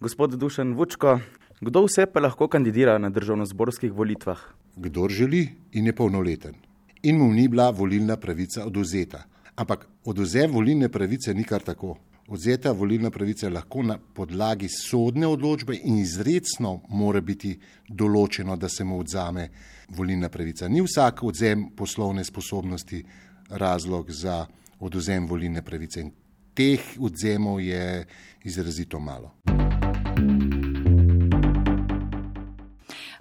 Gospod Dušan Vučko, kdo vse pa lahko kandidira na državno-zborskih volitvah? Kdor želi in je polnoleten. In mu ni bila volilna pravica oduzeta. Ampak oduzem volilne pravice ni kar tako. Odzeta volilna pravica lahko na podlagi sodne odločbe in izredno mora biti določeno, da se mu odzame volilna pravica. Ni vsak odzem poslovne sposobnosti razlog za oduzem volilne pravice. In teh odzemov je izrazito malo.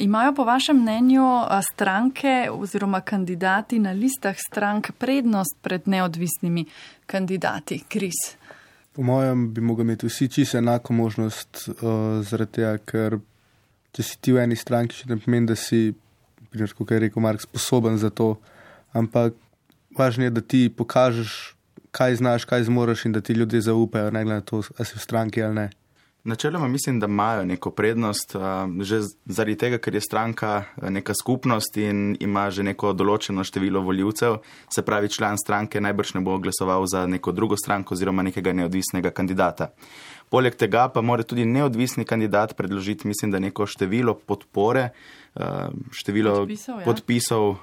Imajo po vašem mnenju stranke oziroma kandidati na listah strank prednost pred neodvisnimi kandidati? Kris. Po mojem bi mogli imeti vsi čisto enako možnost, uh, zaradi tega, ker če si ti v eni stranki, še ne pomeni, da si, kot je rekel Mark, sposoben za to, ampak važno je, da ti pokažeš, kaj znaš, kaj zmoriš in da ti ljudje zaupajo, ne glede na to, ali si v stranki ali ne. Načeloma mislim, da imajo neko prednost, že zaradi tega, ker je stranka neka skupnost in ima že neko določeno število voljivcev, se pravi, član stranke najbrž ne bo glasoval za neko drugo stranko oziroma nekega neodvisnega kandidata. Poleg tega pa mora tudi neodvisni kandidat predložiti, mislim, da neko število podpore, število podpisov, ja. podpisov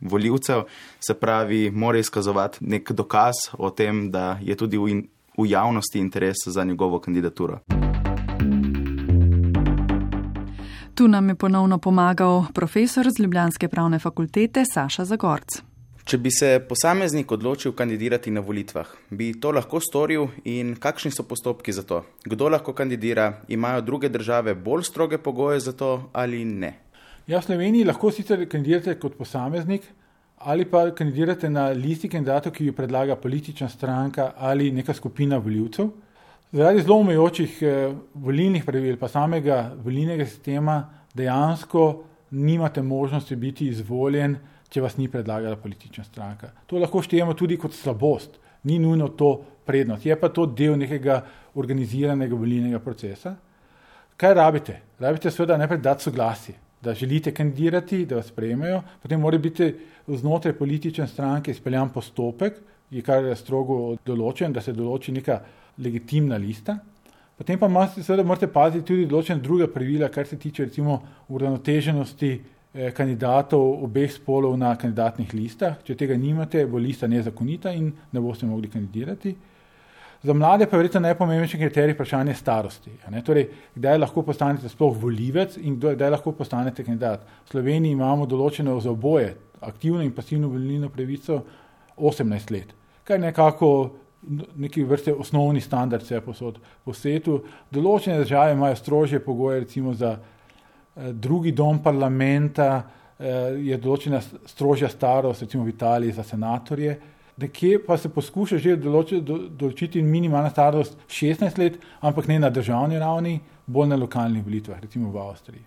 voljivcev, se pravi, mora izkazovati nek dokaz o tem, da je tudi v, in, v javnosti interes za njegovo kandidaturo. Tu nam je ponovno pomagal profesor z Ljubljanske pravne fakultete Saša Zagorc. Če bi se posameznik odločil kandidirati na volitvah, bi to lahko storil in kakšni so postopki za to? Kdo lahko kandidira? Imajo druge države bolj stroge pogoje za to ali ne? Ja, v Sloveniji lahko sicer kandidirate kot posameznik ali pa kandidirate na listi kandidatov, ki jo predlaga politična stranka ali neka skupina voljivcev. Zaradi zelo omejočih eh, volilnih pravil, pa samega volilnega sistema, dejansko nimate možnosti biti izvoljen, če vas ni predlagala politična stranka. To lahko štejemo tudi kot slabost, ni nujno to prednost, je pa to del nekega organiziranega volilnega procesa. Kaj rabite? Rabite seveda najprej dati soglasje da želite kandidirati, da vas sprejmejo, potem mora biti znotraj politične stranke izpeljan postopek, kar je strogo določen, da se določi neka legitimna lista. Potem pa imate, seveda, morate paziti tudi določene druge pravila, kar se tiče recimo uravnoteženosti eh, kandidatov obeh spolov na kandidatnih listah. Če tega nimate, bo lista nezakonita in ne boste mogli kandidirati. Za mlade pa je verjetno najpomembnejši kriterij vprašanje starosti. Torej, kdaj lahko postanete sploh volivec in kdaj lahko postanete kandidat. V Sloveniji imamo določeno za oboje, aktivno in pasivno volilno pravico, 18 let, kar je nekako neki vrste osnovni standard vse posod po svetu. Določene države imajo strožje pogoje, recimo za eh, drugi dom parlamenta eh, je določena strožja starost, recimo v Italiji za senatorje nekje pa se poskuša že določiti, določiti minimalna starost 16 let, ampak ne na državni ravni, bolj na lokalnih volitvah, recimo v Avstriji.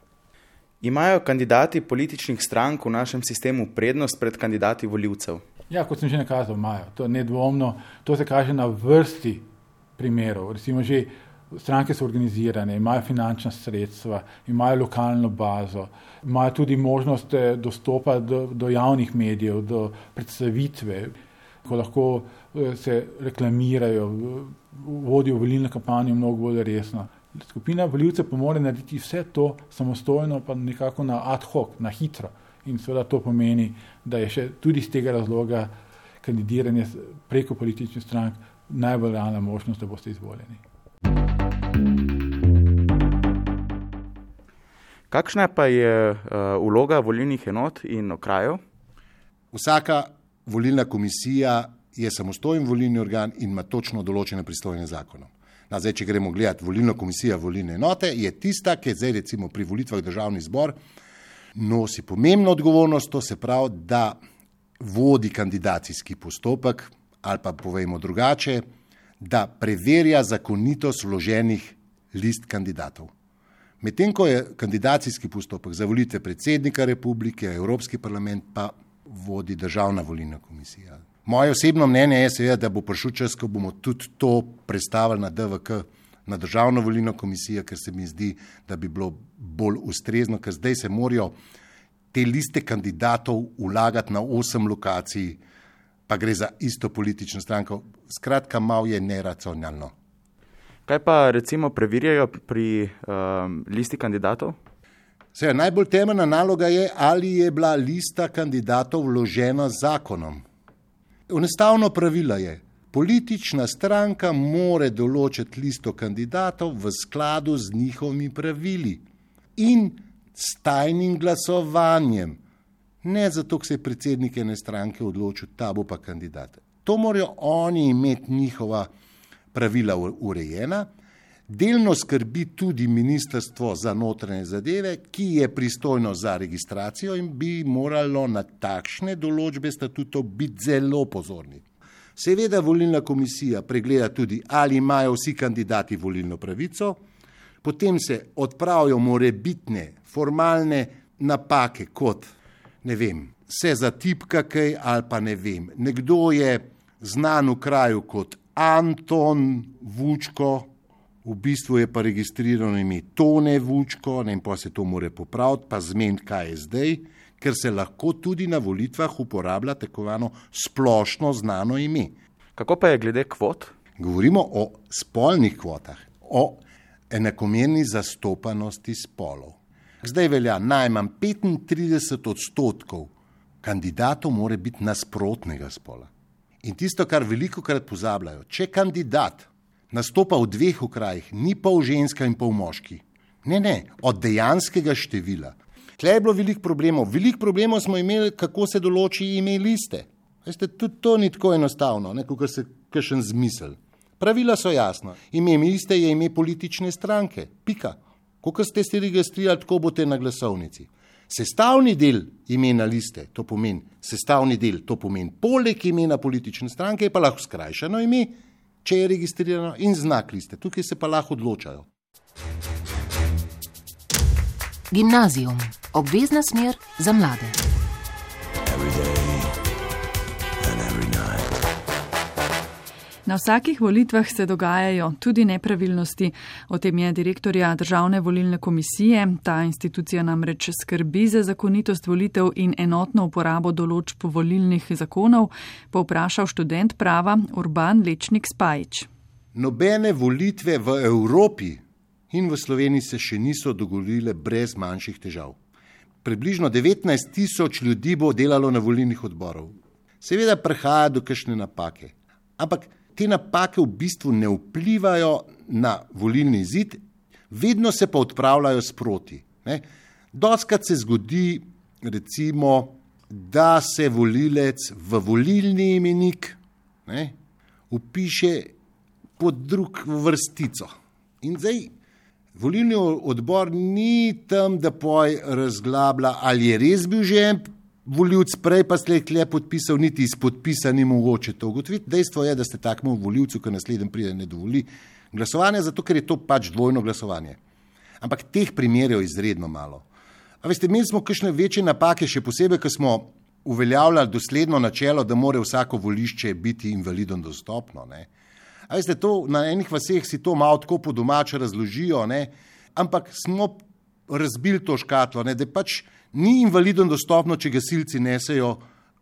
Imajo kandidati političnih strank v našem sistemu prednost pred kandidati voljivcev? Ja, kot sem že nakazal, imajo. To je nedvomno. To se kaže na vrsti primerov. Recimo že stranke so organizirane, imajo finančna sredstva, imajo lokalno bazo, imajo tudi možnost eh, dostopa do, do javnih medijev, do predstavitve ko lahko eh, se reklamirajo, vodijo volilne kampanje mnogo bolj resno. Skupina voljivcev pa mora narediti vse to samostojno, pa nekako na ad hoc, na hitro. In seveda to pomeni, da je še tudi iz tega razloga kandidiranje preko političnih strank najbolj realna možnost, da boste izvoljeni. Kakšna pa je uh, vloga volilnih enot in okrajev? Vsaka volilna komisija je samostojen volilni organ in ima točno določene pristojne zakonom. Na, zdaj, če gremo gledati volilno komisijo volilne enote, je tista, ki zdaj recimo pri volitvah državni zbor nosi pomembno odgovornost, to se pravi, da vodi kandidacijski postopek ali pa povejmo drugače, da preverja zakonitost vloženih list kandidatov. Medtem ko je kandidacijski postopek za volitve predsednika republike, Evropski parlament pa vodi državna volilna komisija. Moje osebno mnenje je seveda, da bo prišel čas, ko bomo tudi to predstavili na DVK, na državno volilno komisijo, ker se mi zdi, da bi bilo bolj ustrezno, ker zdaj se morajo te liste kandidatov ulagati na osem lokacij, pa gre za isto politično stranko. Skratka, malo je neracionalno. Kaj pa recimo preverjajo pri um, listi kandidatov? Sej, najbolj temeljna naloga je, ali je bila lista kandidatov vložena z zakonom. Enostavno pravilo je, politična stranka more določiti listo kandidatov v skladu z njihovimi pravili in s tajnim glasovanjem. Ne zato, ker se je predsednik ene stranke odločil, ta bo pa kandidat. To morajo oni imeti njihova pravila urejena. Delno skrbi tudi Ministrstvo za notranje zadeve, ki je pristojno za registracijo in bi moralo na takšne določbe statutov biti zelo pozorni. Seveda volilna komisija pregleda tudi, ali imajo vsi kandidati volilno pravico, potem se odpravijo morebitne formalne napake, kot ne vem, se zatipka kaj ali pa ne vem. Nekdo je znan v kraju kot Anton Vučko, v bistvu je pa registrirano ime Tone Vučko, ne vem pa se to more popraviti, pa zmeniti, kaj je zdaj, ker se lahko tudi na volitvah uporablja tako imenovano splošno znano ime. Kako pa je glede kvot? Govorimo o spolnih kvotah, o enakomerni zastopanosti spolov. Zdaj velja najmanj 35 odstotkov kandidatov, mora biti nasprotnega spola. In tisto, kar veliko krat pozabljajo, če kandidat nastopa v dveh okrajih, ni pol ženska in pol moški. Ne, ne, od dejanskega števila. Tle je bilo veliko problemov. Veliko problemov smo imeli, kako se določi ime liste. Veste, tudi to ni tako enostavno, kot se kašen zmisel. Pravila so jasna. Ime liste je ime politične stranke. Pika. Ko ste se registrirali, tako boste na glasovnici. Sestavni del imena liste, to pomeni sestavni del, to pomeni poleg imena politične stranke, je pa lahko skrajšano ime, če je registrirano, in znak liste. Tukaj se pa lahko odločajo. Gimnazijum, obvezna smer za mlade. Na vsakih volitvah se dogajajo tudi nepravilnosti. O tem je direktorja Državne volilne komisije. Ta institucija namreč skrbi za zakonitost volitev in enotno uporabo določb volilnih zakonov, povprašal študent prava Urban Lečnik Spajič. nobene volitve v Evropi in v Sloveniji se še niso dogovorile brez manjših težav. Približno 19 tisoč ljudi bo delalo na volilnih odborov. Seveda prihaja do kakšne napake, ampak te napake v bistvu ne vplivajo na volilni zid, vedno se pa odpravljajo sproti. Doskrat se zgodi, recimo, da se volilec v volilni imenik ne, upiše pod drug vrstico. In zdaj volilni odbor ni tam, da poj razglablja, ali je res bil že en voljivc prej, pa ste le podpisal, niti iz podpisa ni mogoče to ugotoviti. Dejstvo je, da ste takmu voljivcu, ki naslednjem pride, ne dovoli glasovanje, zato ker je to pač dvojno glasovanje. Ampak teh primerjev je izredno malo. A veste, imeli smo kakšne večje napake, še posebej, ko smo uveljavljali dosledno načelo, da mora vsako volišče biti invalidom dostopno. Ne? A veste, to na enih vaseh si to malo tako po domače razložijo, ne? ampak smo razbili to škatlo, ne? da pač ni invalidom dostopno, če gasilci nesejo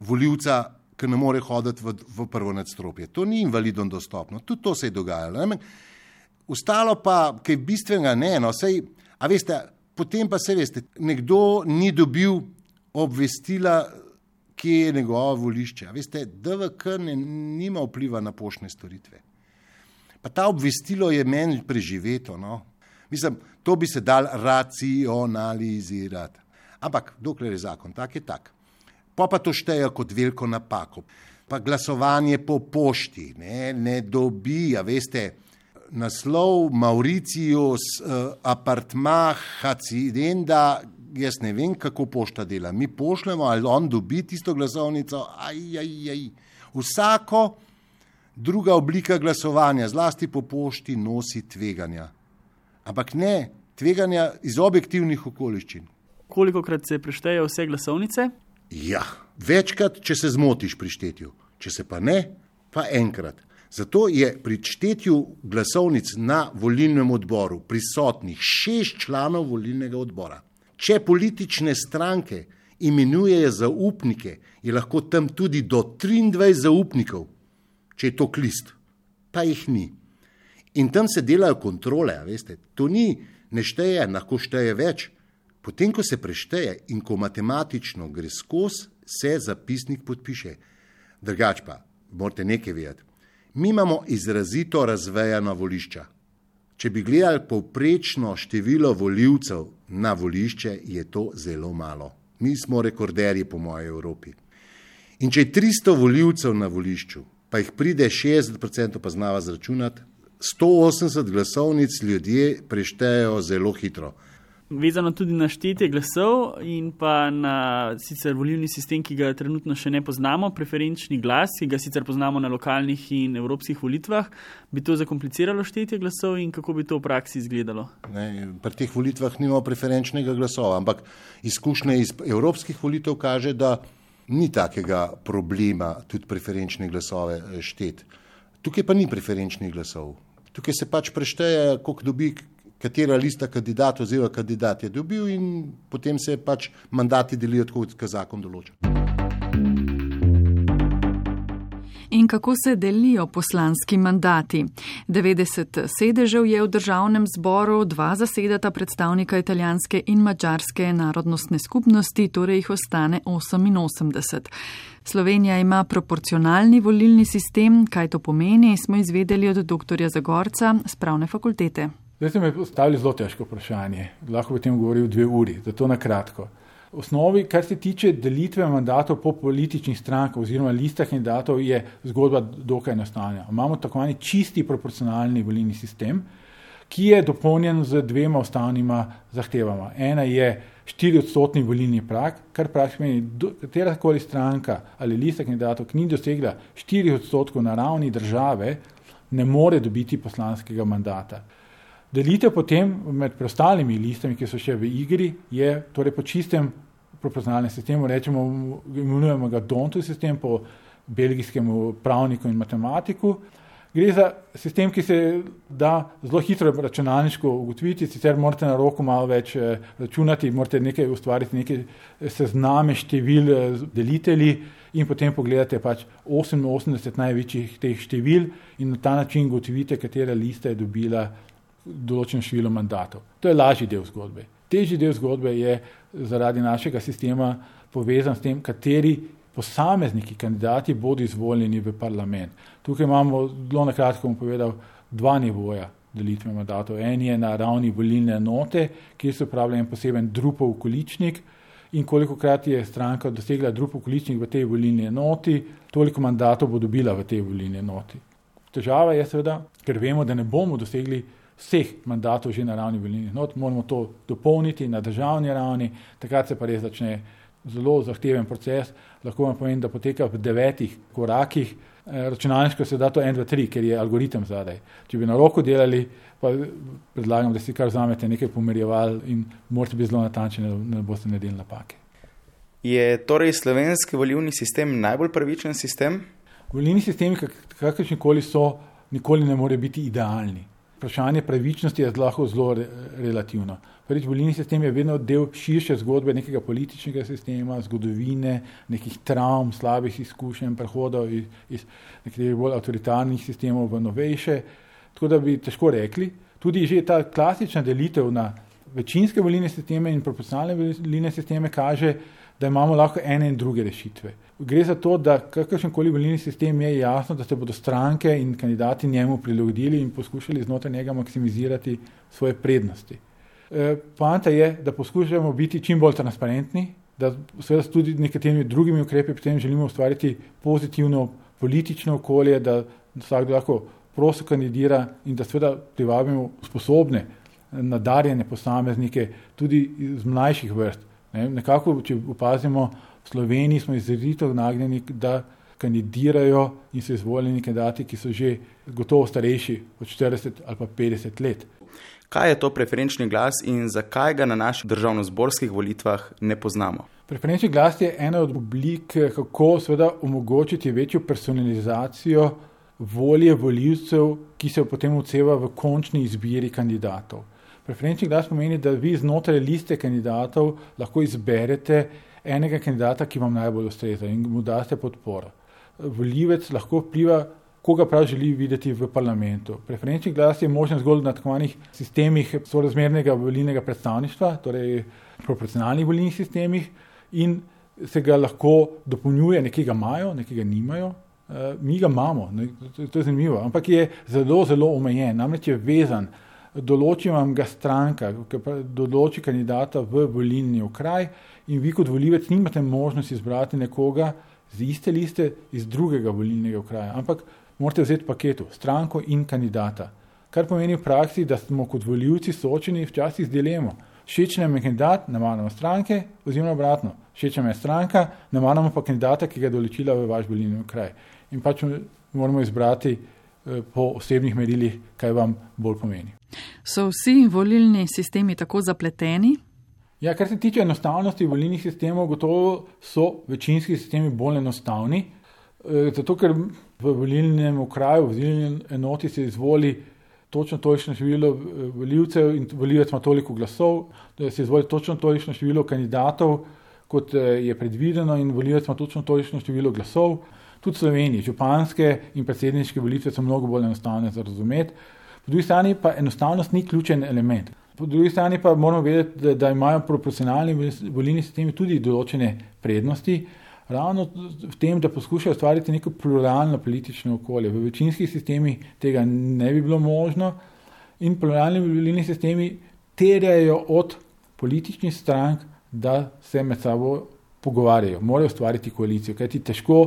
voljivca, ki ne more hoditi v, v prvo nadstropje. To ni invalidom dostopno, tudi to se je dogajalo. Ne? Ostalo pa, kaj bistvenega ne, no, sej, a veste, potem pa se veste, nekdo ni dobil obvestila, kje je njegovo volišče. Veste, DVK ne, nima vpliva na poštne storitve. Pa ta obvestilo je meni preživeto. No? Mislim, to bi se dal racionalizirati. Ampak, dokler je zakon, tak je tak. Pa pa to šteje kot veliko napako. Pa glasovanje po pošti, ne, ne dobi, a veste, naslov Mauricius, uh, apartma, hacidenda, jaz ne vem, kako pošta dela. Mi pošljemo, ali on dobi tisto glasovnico, aj, aj, aj. Vsako druga oblika glasovanja, zlasti po pošti, nosi tveganja. Ampak ne tveganja iz objektivnih okoliščin. Koliko krat se preštejejo vse glasovnice? Ja, večkrat, če se zmotiš pri štetju, če se pa ne, pa enkrat. Zato je pri štetju glasovnic na volilnem odboru prisotnih šest članov volilnega odbora. Če politične stranke imenujejo zaupnike, je lahko tam tudi do 23 zaupnikov, če je to klist, pa jih ni. In tam se delajo kontrole, veste, to ni nešteje, lahko šteje več. Potem, ko se prešteje in ko matematično gre skozi, se zapisnik podpiše. Drugač pa, morate nekaj vedeti. Mi imamo izrazito razvejana volišča. Če bi gledali povprečno število voljivcev na volišče, je to zelo malo. Mi smo rekorderji po moji Evropi. In če je 300 voljivcev na volišču, pa jih pride 60%, pa znava zračunati, 180 glasovnic ljudje preštejejo zelo hitro. Vezano tudi na štetje glasov in pa na sicer volilni sistem, ki ga trenutno še ne poznamo, preferenčni glas, ki ga sicer poznamo na lokalnih in evropskih volitvah, bi to zakompliciralo štetje glasov in kako bi to v praksi izgledalo? Ne, pri teh volitvah nimamo preferenčnega glasova, ampak izkušnje iz evropskih volitev kaže, da ni takega problema tudi preferenčne glasove eh, štet. Tukaj pa ni preferenčnih glasov. Tukaj se pač prešteje, koliko dobi katera lista kandidatov oziroma kandidat je dobil in potem se pač mandati delijo tako, kot zakon določa. In kako se delijo poslanski mandati? 90 sedežev je v državnem zboru, dva zasedata predstavnika italijanske in mačarske narodnostne skupnosti, torej jih ostane 88. Slovenija ima proporcionalni volilni sistem, kaj to pomeni, smo izvedeli od dr. Zagorca z pravne fakultete. Zdaj ste me postavili zelo težko vprašanje. Lahko bi o tem govoril dve uri, zato na kratko. V osnovi, kar se tiče delitve mandatov po političnih strankah oziroma listah kandidatov, je zgodba dokaj enostavna. Imamo tako imenovani čisti proporcionalni volilni sistem, ki je dopolnjen z dvema ustavnima zahtevama. Ena je 4-odstotni volilni prak, kar praktično pomeni, katera koli stranka ali lista kandidatov, ki ni dosegla 4 odstotkov na ravni države, ne more dobiti poslanskega mandata. Delitev potem med preostalimi listami, ki so še v igri, je torej po čistem proporcionalnem sistemu, rečemo, imenujemo ga Dontu sistem po belgijskem pravniku in matematiku. Gre za sistem, ki se da zelo hitro računalniško ugotoviti, sicer morate na roko malo več računati, morate nekaj ustvariti, neke sezname števil delitelji in potem pogledate pač 88 največjih teh števil in na ta način gotovite, katera lista je dobila določen število mandatov. To je lažji del zgodbe. Težji del zgodbe je zaradi našega sistema povezan s tem, kateri posamezniki, kandidati bodo izvoljeni v parlament. Tukaj imamo, zelo na kratko bom povedal, dva nivoja delitve mandatov. En je na ravni volilne enote, kjer se upravlja en poseben drupov količnik in koliko krat je stranka dosegla drupov količnik v tej volilni enoti, toliko mandatov bo dobila v tej volilni enoti. Težava je seveda, ker vemo, da ne bomo dosegli vseh mandatov že na ravni volilnih enot, moramo to dopolniti na državni ravni, takrat se pa res začne zelo zahteven proces, lahko vam povem, da poteka v devetih korakih. Eh, računalniško se da to 1, 2, 3, ker je algoritem zadaj. Če bi na roko delali, pa predlagam, da si kar vzamete nekaj pomerjeval in morate biti zelo natančni, da ne boste naredili napake. Je torej slovenski volivni sistem najbolj pravičen sistem? Volilni sistemi, kakršni koli so, nikoli ne more biti idealni. Vprašanje pravičnosti je lahko zelo re, relativno. Prvič, volilni sistem je vedno del širše zgodbe nekega političnega sistema, zgodovine, nekih travm, slabih izkušenj, prehodov iz, iz nekaterih bolj avtoritarnih sistemov v novejše. Tako da bi težko rekli, tudi že ta klasična delitev na večinske volilne sisteme in proporcionalne volilne sisteme kaže, da imamo lahko ene in druge rešitve. Gre za to, da kakršen koli volilni sistem je jasno, da se bodo stranke in kandidati njemu prilagodili in poskušali znotraj njega maksimizirati svoje prednosti. Eh, poanta je, da poskušamo biti čim bolj transparentni, da seveda tudi nekaterimi drugimi ukrepi potem želimo ustvariti pozitivno politično okolje, da vsakdo lahko prosto kandidira in da seveda privabimo sposobne, nadarjene posameznike tudi iz mlajših vrst. Ne, nekako, če opazimo, v Sloveniji smo izrazito nagnjeni, da kandidirajo in so izvoljeni kandidati, ki so že gotovo starejši od 40 ali pa 50 let. Kaj je to preferenčni glas in zakaj ga na naših državno-zborskih volitvah ne poznamo? Preferenčni glas je ena od oblik, kako seveda omogočiti večjo personalizacijo volje voljivcev, ki se potem odseva v končni izbiri kandidatov. Preferenčni glas pomeni, da vi znotraj liste kandidatov lahko izberete enega kandidata, ki vam najbolj ustreza in mu daste podporo. Voljivec lahko vpliva koga prav želi videti v parlamentu. Preferenčni glas je možen zgolj na tako imenovanih sistemih sorazmernega volilnega predstavništva, torej proporcionalnih volilnih sistemih, in se ga lahko dopolnjuje, nekega imajo, nekega nimajo. Uh, mi ga imamo, to je zanimivo, ampak je zelo, zelo omejen, namreč je vezan. Določi vam ga stranka, ki določi kandidata v volilni okraj, in vi kot volivec nimate možnosti izbrati nekoga z iste liste iz drugega volilnega okraja, ampak morate vzeti paketu, stranko in kandidata. Kar pomeni v praksi, da smo kot voljivci soočeni včasih z dilemo. Všeč nam je kandidat, ne maramo stranke, oziroma obratno. Všeč nam je stranka, ne maramo pa kandidata, ki ga je določila v vaš volilni kraj. In pač moramo izbrati po osebnih merilih, kaj vam bolj pomeni. So vsi volilni sistemi tako zapleteni? Ja, kar se tiče enostavnosti volilnih sistemov, gotovo so večinski sistemi bolj enostavni. Eh, zato, ker v volilnem okraju, v volilni enoti se izvoli točno tolikšno število eh, voljivcev in voljivec ima toliko glasov, da se izvoli točno tolikšno število kandidatov, kot eh, je predvideno, in voljivec ima točno tolikšno število glasov. Tudi Slovenije, županske in predsedniške volitve so mnogo bolj enostavne za razumeti. Po drugi strani pa enostavnost ni ključen element. Po drugi strani pa moramo vedeti, da, da imajo proporcionalni volilni sistemi tudi določene prednosti ravno v tem, da poskušajo ustvariti neko pluralno politično okolje. V večinskih sistemih tega ne bi bilo možno in pluralni volilni sistemi terjajo od političnih strank, da se med sabo pogovarjajo, morajo ustvariti koalicijo, kajti težko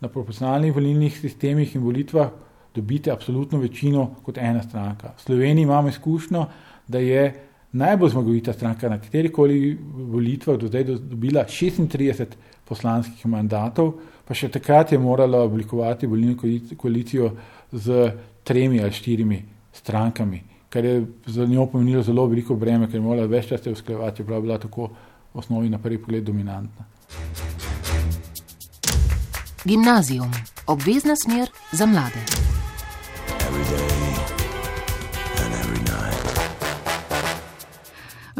na proporcionalnih volilnih sistemih in volitvah dobite absolutno večino kot ena stranka. V Sloveniji imamo izkušnjo, da je najbolj zmagovita stranka na katerih koli volitvah do zdaj dobila 36 poslanskih mandatov, pa še takrat je morala oblikovati volilno koalicijo z tremi ali štirimi strankami, kar je za njo pomenilo zelo veliko breme, ker je morala več časa usklajevati, čeprav je bila tako v osnovi na prvi pogled dominantna. Gimnazijum, obvezna smer za mlade.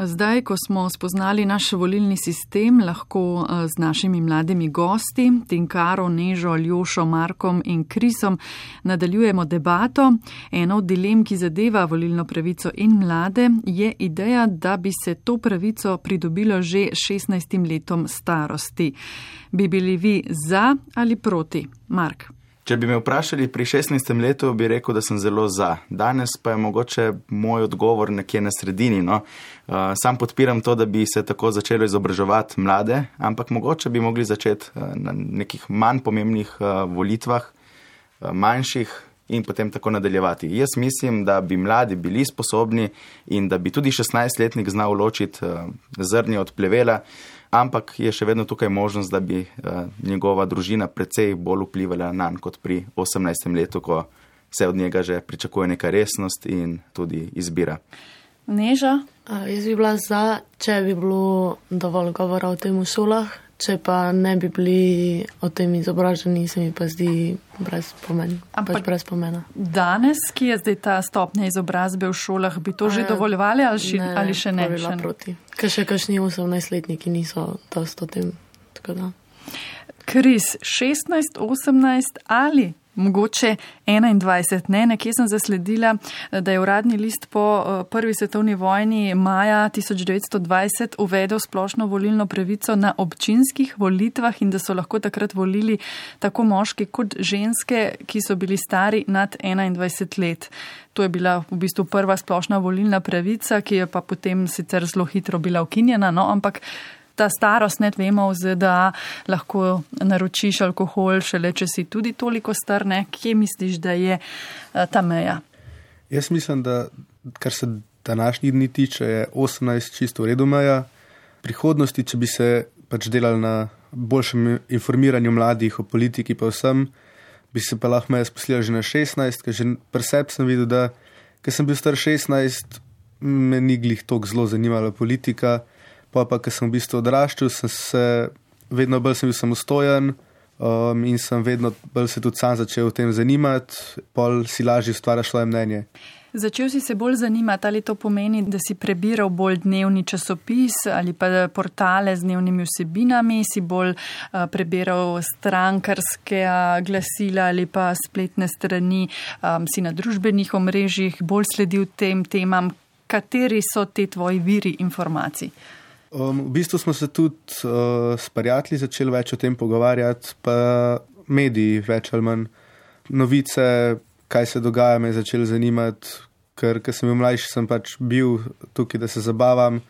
Zdaj, ko smo spoznali naš volilni sistem, lahko eh, z našimi mladimi gosti, Tinkaro, Nežo, Ljošo, Markom in Krisom, nadaljujemo debato. Ena od dilem, ki zadeva volilno pravico in mlade, je ideja, da bi se to pravico pridobilo že 16 letom starosti. Bi bili vi za ali proti? Mark. Če bi me vprašali pri 16. letu, bi rekel, da sem zelo za. Danes pa je mogoče moj odgovor nekje na sredini. No? Uh, sam podpiram to, da bi se tako začelo izobraževati mlade, ampak mogoče bi mogli začeti uh, na nekih manj pomembnih uh, volitvah, uh, manjših in potem tako nadaljevati. Jaz mislim, da bi mladi bili sposobni in da bi tudi 16-letnik znal ločiti uh, zrnje od plevela ampak je še vedno tukaj možnost, da bi uh, njegova družina precej bolj vplivala na njega kot pri 18. letu, ko se od njega že pričakuje neka resnost in tudi izbira. Neža? Uh, jaz bi bila za, če bi bilo dovolj govora o tem v šolah, Če pa ne bi bili o tem izobraženi, se mi pa zdi brez pomena. Pač brez pomena. Danes, ki je zdaj ta stopnja izobrazbe v šolah, bi to A že dovoljevali ali, ši, ne, ali še ne? Ne, proti. Ker še kakšni 18-letniki niso dosto tem. Kris, 16, 18 ali mogoče 21. Ne, nekje sem zasledila, da je uradni list po eh, prvi svetovni vojni maja 1920 uvedel splošno volilno pravico na občinskih volitvah in da so lahko takrat volili tako moški kot ženske, ki so bili stari nad 21 let. To je bila v bistvu prva splošna volilna pravica, ki je pa potem sicer zelo hitro bila ukinjena, no, ampak ta starost, ne vemo, v ZDA lahko naročiš alkohol, šele če si tudi toliko star, ne? kje misliš, da je eh, ta meja? Jaz mislim, da kar se današnjih dni tiče, je 18 čisto v redu meja. Prihodnosti, če bi se pač delali na boljšem informiranju mladih o politiki, pa vsem, bi se pa lahko meja spustila že na 16, ker že preseb sem videl, da ker sem bil star 16, me ni glih toliko zelo zanimala politika. Pa pa, ker sem v bistvu odraščal, sem se vedno bolj sem bil samostojen um, in sem vedno bolj se tudi sam začel o tem zanimati, pol si lažje stvaraš svoje mnenje. Začel si se bolj zanimati, ali to pomeni, da si prebiral bolj dnevni časopis ali pa portale z dnevnimi vsebinami, si bolj uh, prebiral strankarske uh, glasila ali pa spletne strani, um, si na družbenih omrežjih bolj sledil tem temam, kateri so te tvoji viri informacij. Um, v bistvu smo se tudi uh, s prijatelji začeli več o tem pogovarjati, pa mediji več ali manj. Novice, kaj se dogaja, me je začelo zanimati, ker, ker sem bil mlajši, sem pač bil tukaj, da se zabavam,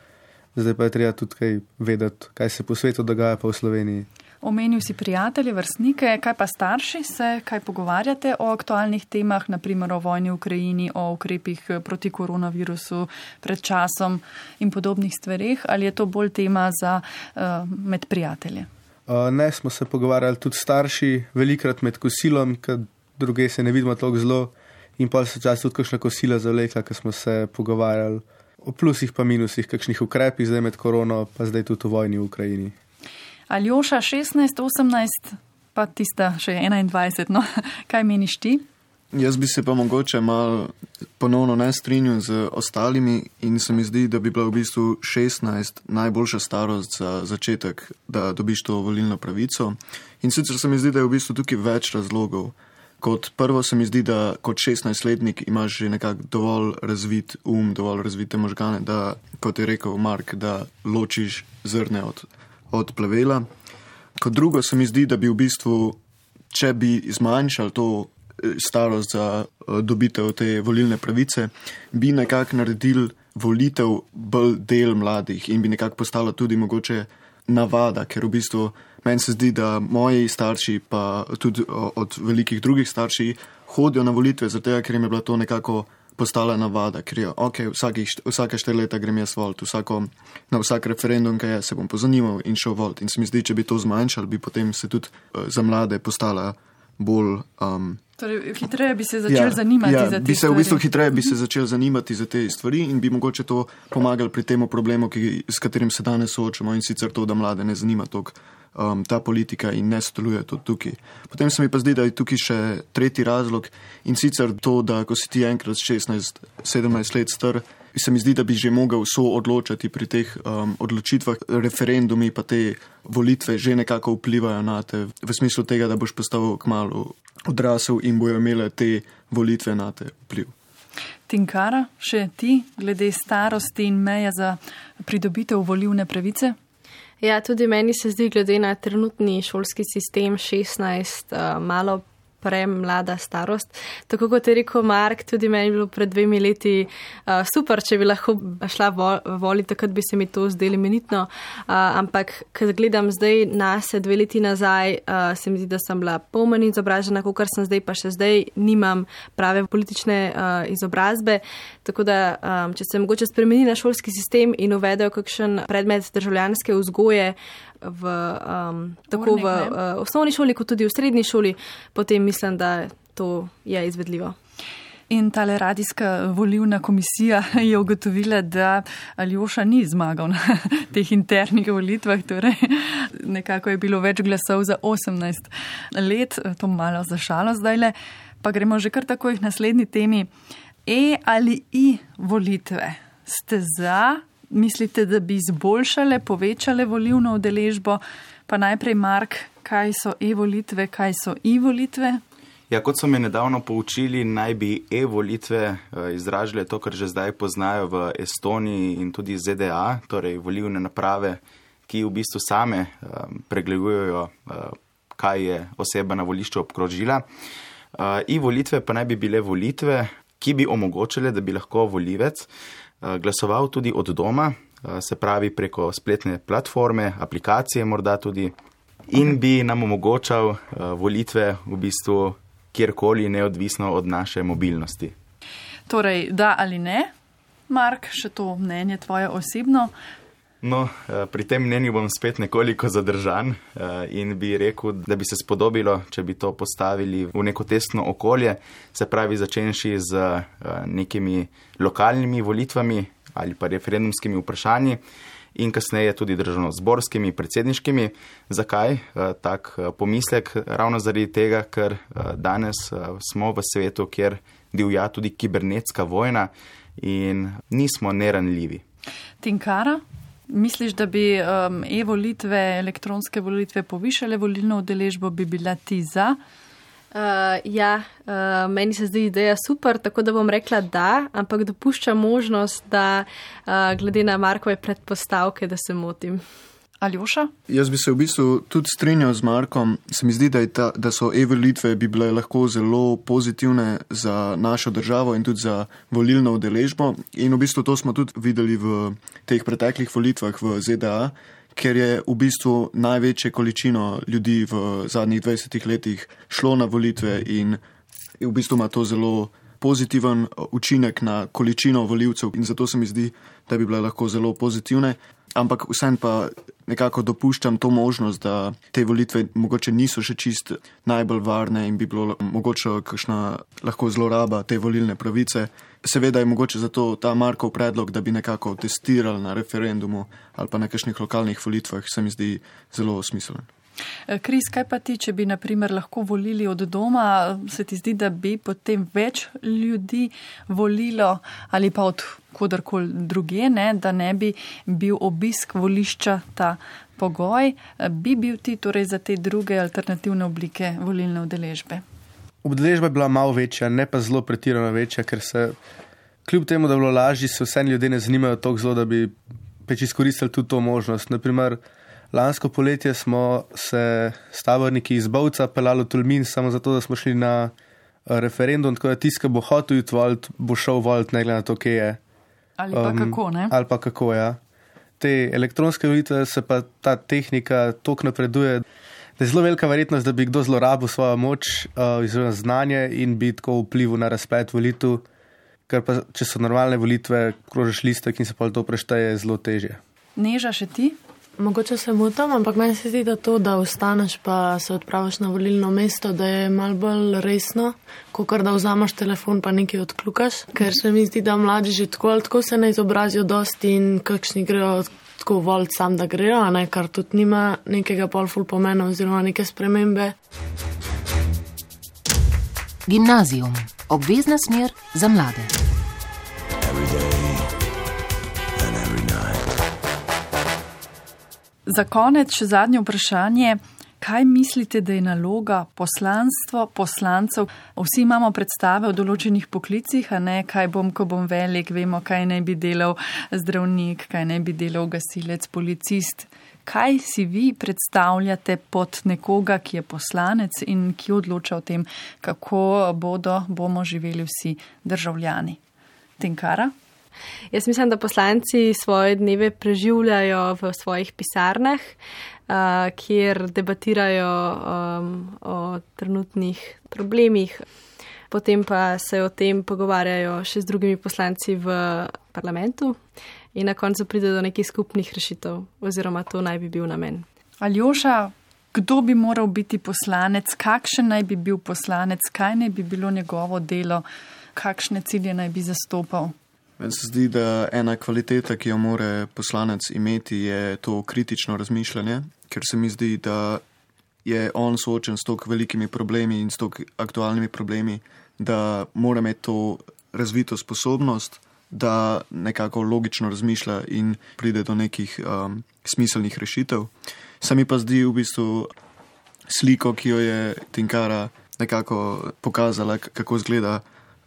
zdaj pa je treba tudi kaj vedeti, kaj se po svetu dogaja, pa v Sloveniji. Omenil si prijatelje, vrstnike, kaj pa starši se, kaj pogovarjate o aktualnih temah, naprimer o vojni v Ukrajini, o ukrepih eh, proti koronavirusu pred časom in podobnih stvarih, ali je to bolj tema za uh, med prijatelje? Uh, ne, smo se pogovarjali tudi starši, velikrat med kosilom, ker druge se ne vidimo tako zelo in pa se čas tudi kakšna kosila zavlekla, ker smo se pogovarjali o plusih pa minusih, kakšnih ukrepih zdaj med korono, pa zdaj tudi o vojni v Ukrajini. Aljoša 16, 18, pa tista še 21. No, kaj meniš ti? Jaz bi se pa mogoče malo ponovno ne strinjal z ostalimi in se mi zdi, da bi bila v bistvu 16 najboljša starost za začetek, da dobiš to volilno pravico. In sicer se mi zdi, da je v bistvu tukaj več razlogov. Kot prvo se mi zdi, da kot 16-letnik imaš že nekako dovolj razvit um, dovolj razvite možgane, da, kot je rekel Mark, da ločiš zrne od od plevela. Kot drugo se mi zdi, da bi v bistvu, če bi zmanjšali to eh, starost za eh, dobitev te volilne pravice, bi nekako naredili volitev bolj del mladih in bi nekako postala tudi mogoče navada, ker v bistvu meni se zdi, da moji starši, pa tudi od velikih drugih starši, hodijo na volitve, zato ker jim je bila to nekako postala navada, ker je, ok, vsakih, vsake štiri leta grem jaz volt, vsako, na vsak referendum, kaj je, se bom pozanimal in šel volt. In se mi zdi, če bi to zmanjšali, bi potem se tudi uh, za mlade postala bolj. Um, Torej, hitreje bi se začel ja, zanimati ja, za te bi se, stvari. V bistvu hitreje bi se začel zanimati za te stvari in bi mogoče to pomagalo pri tem problemu, ki, s katerim se danes soočamo in sicer to, da mlade ne zanima toliko um, ta politika in ne sodeluje tudi tukaj. Potem se mi pa zdi, da je tukaj še tretji razlog in sicer to, da ko si ti enkrat 16-17 let star, se mi zdi, da bi že mogel so odločati pri teh um, odločitvah, referendumi pa te volitve že nekako vplivajo na te, v smislu tega, da boš postal kmalo odrasel in bojo imele te volitve na te vpliv. Tinkara, še ti, glede starosti in meja za pridobitev volivne pravice? Ja, tudi meni se zdi, glede na trenutni šolski sistem 16, uh, malo premlada starost. Tako kot je rekel Mark, tudi meni je bilo pred dvemi leti uh, super, če bi lahko šla voli, takrat bi se mi to zdelo menitno. Uh, ampak, ker gledam zdaj na se dve leti nazaj, uh, se mi zdi, da sem bila pomen izobražena, kot sem zdaj, pa še zdaj nimam prave politične uh, izobrazbe. Tako da, um, če se mogoče spremeni na šolski sistem in uvedejo kakšen predmet državljanske vzgoje, v, um, tako v uh, osnovni šoli, kot tudi v srednji šoli, potem mislim, da to je izvedljivo. In ta radijska volivna komisija je ugotovila, da Aljoša ni zmagal na teh internih volitvah, torej nekako je bilo več glasov za 18 let, to malo zašalo zdaj le. Pa gremo že kar takoj k naslednji temi. E ali I volitve? Ste za mislite, da bi izboljšale, povečale volivno udeležbo? Pa najprej, Mark, kaj so e-volitve, kaj so i-volitve? Ja, kot so me nedavno poučili, naj bi e-volitve uh, izražile to, kar že zdaj poznajo v Estoniji in tudi ZDA, torej volivne naprave, ki v bistvu same um, pregledujejo, uh, kaj je oseba na volišču obkrožila. Uh, e-volitve pa naj bi bile volitve, ki bi omogočile, da bi lahko volivec Eh, glasoval tudi od doma, eh, se pravi preko spletne platforme, aplikacije morda tudi, in bi nam omogočal eh, volitve v bistvu kjerkoli, neodvisno od naše mobilnosti. Torej, da ali ne, Mark, še to mnenje tvoje osebno. No, eh, pri tem mnenju bom spet nekoliko zadržan eh, in bi rekel, da bi se spodobilo, če bi to postavili v neko testno okolje, se pravi začenši z eh, nekimi lokalnimi volitvami ali pa referendumskimi vprašanji in kasneje tudi državno-zborskimi, predsedniškimi. Zakaj tak pomislek? Ravno zaradi tega, ker danes smo v svetu, kjer divja tudi kibernetska vojna in nismo neranljivi. Tinkara, Misliš, da bi um, e-volitve, elektronske volitve povišale volilno udeležbo, bi bila ti za? Uh, ja, uh, meni se zdi ideja super, tako da bom rekla da, ampak dopušča možnost, da uh, glede na Markove predpostavke, da se motim. Aljoša? Jaz bi se v bistvu tudi strinjal z Markom. Se mi zdi, da, ta, da so e-volitve bi bile lahko zelo pozitivne za našo državo in tudi za volilno udeležbo. In v bistvu to smo tudi videli v teh preteklih volitvah v ZDA, ker je v bistvu največje količino ljudi v zadnjih 20 letih šlo na volitve in v bistvu ima to zelo pozitiven učinek na količino voljivcev in zato se mi zdi, da bi bile lahko zelo pozitivne ampak vsem pa nekako dopuščam to možnost, da te volitve mogoče niso še čist najbolj varne in bi bilo mogoče kakšna lahko zloraba te volilne pravice. Seveda je mogoče zato ta Markov predlog, da bi nekako testirali na referendumu ali pa na kakšnih lokalnih volitvah, se mi zdi zelo smiseln. Eh, Kris, kaj pa ti, če bi naprimer lahko volili od doma, se ti zdi, da bi potem več ljudi volilo ali pa od kodarkoli druge, ne, da ne bi bil obisk volišča ta pogoj, eh, bi bil ti torej za te druge alternativne oblike volilne udeležbe? Udeležba je bila malo večja, ne pa zelo pretirano večja, ker se kljub temu, da je bilo lažje, se vse ljudje ne zanimajo tako zelo, da bi peč izkoristili tudi to možnost. Naprimer, Lansko poletje smo se s taborniki iz Bovca pelali v Tulmin samo zato, da smo šli na eh, referendum, tako da tisti, ki bo hotel iti volt, bo šel volt, ne glede na to, kje je. Ali pa um, kako, ne? Ali pa kako, ja. Te elektronske volitve se pa ta tehnika tok napreduje, da je zelo velika verjetnost, da bi kdo zlorabil svojo moč, uh, oziroma znanje in bi tako vplival na razplet volitev, ker pa če so normalne volitve, krožiš listek in se pa to prešteje, je zelo težje. Neža še ti? Mogoče se motim, ampak meni se zdi, da to, da ostaneš pa se odpraviš na volilno mesto, da je mal bolj resno, kot da vzameš telefon pa nekaj odklukaš. Ker se mi zdi, da mladi že tako ali tako se ne izobrazijo dosti in kakšni grejo tako voliti sam, da grejo, ne, kar tudi nima nekega polful pomena oziroma neke spremembe. Gimnazijum, obvezna smer za mlade. Za konec še zadnje vprašanje. Kaj mislite, da je naloga poslanstva poslancev? Vsi imamo predstave o določenih poklicih, a ne kaj bom, ko bom velik, vemo, kaj naj bi delal zdravnik, kaj naj bi delal gasilec, policist. Kaj si vi predstavljate pod nekoga, ki je poslanec in ki odloča o tem, kako bodo, bomo živeli vsi državljani? Tenkara? Jaz mislim, da poslanci svoje dneve preživljajo v svojih pisarnah, uh, kjer debatirajo um, o trenutnih problemih, potem pa se o tem pogovarjajo še z drugimi poslanci v parlamentu in na koncu pride do nekih skupnih rešitev, oziroma to naj bi bil namen. Aljoša, kdo bi moral biti poslanec, kakšen naj bi bil poslanec, kaj naj bi bilo njegovo delo, kakšne cilje naj bi zastopal? Meni se zdi, da ena kvaliteta, ki jo mora poslanec imeti, je to kritično razmišljanje, ker se mi zdi, da je on soočen s tako velikimi problemi in s tako aktualnimi problemi, da mora imeti to razvito sposobnost, da nekako logično razmišlja in pride do nekih um, smiselnih rešitev. Se mi pa zdi v bistvu sliko, ki jo je Tinkara nekako pokazala, kako izgleda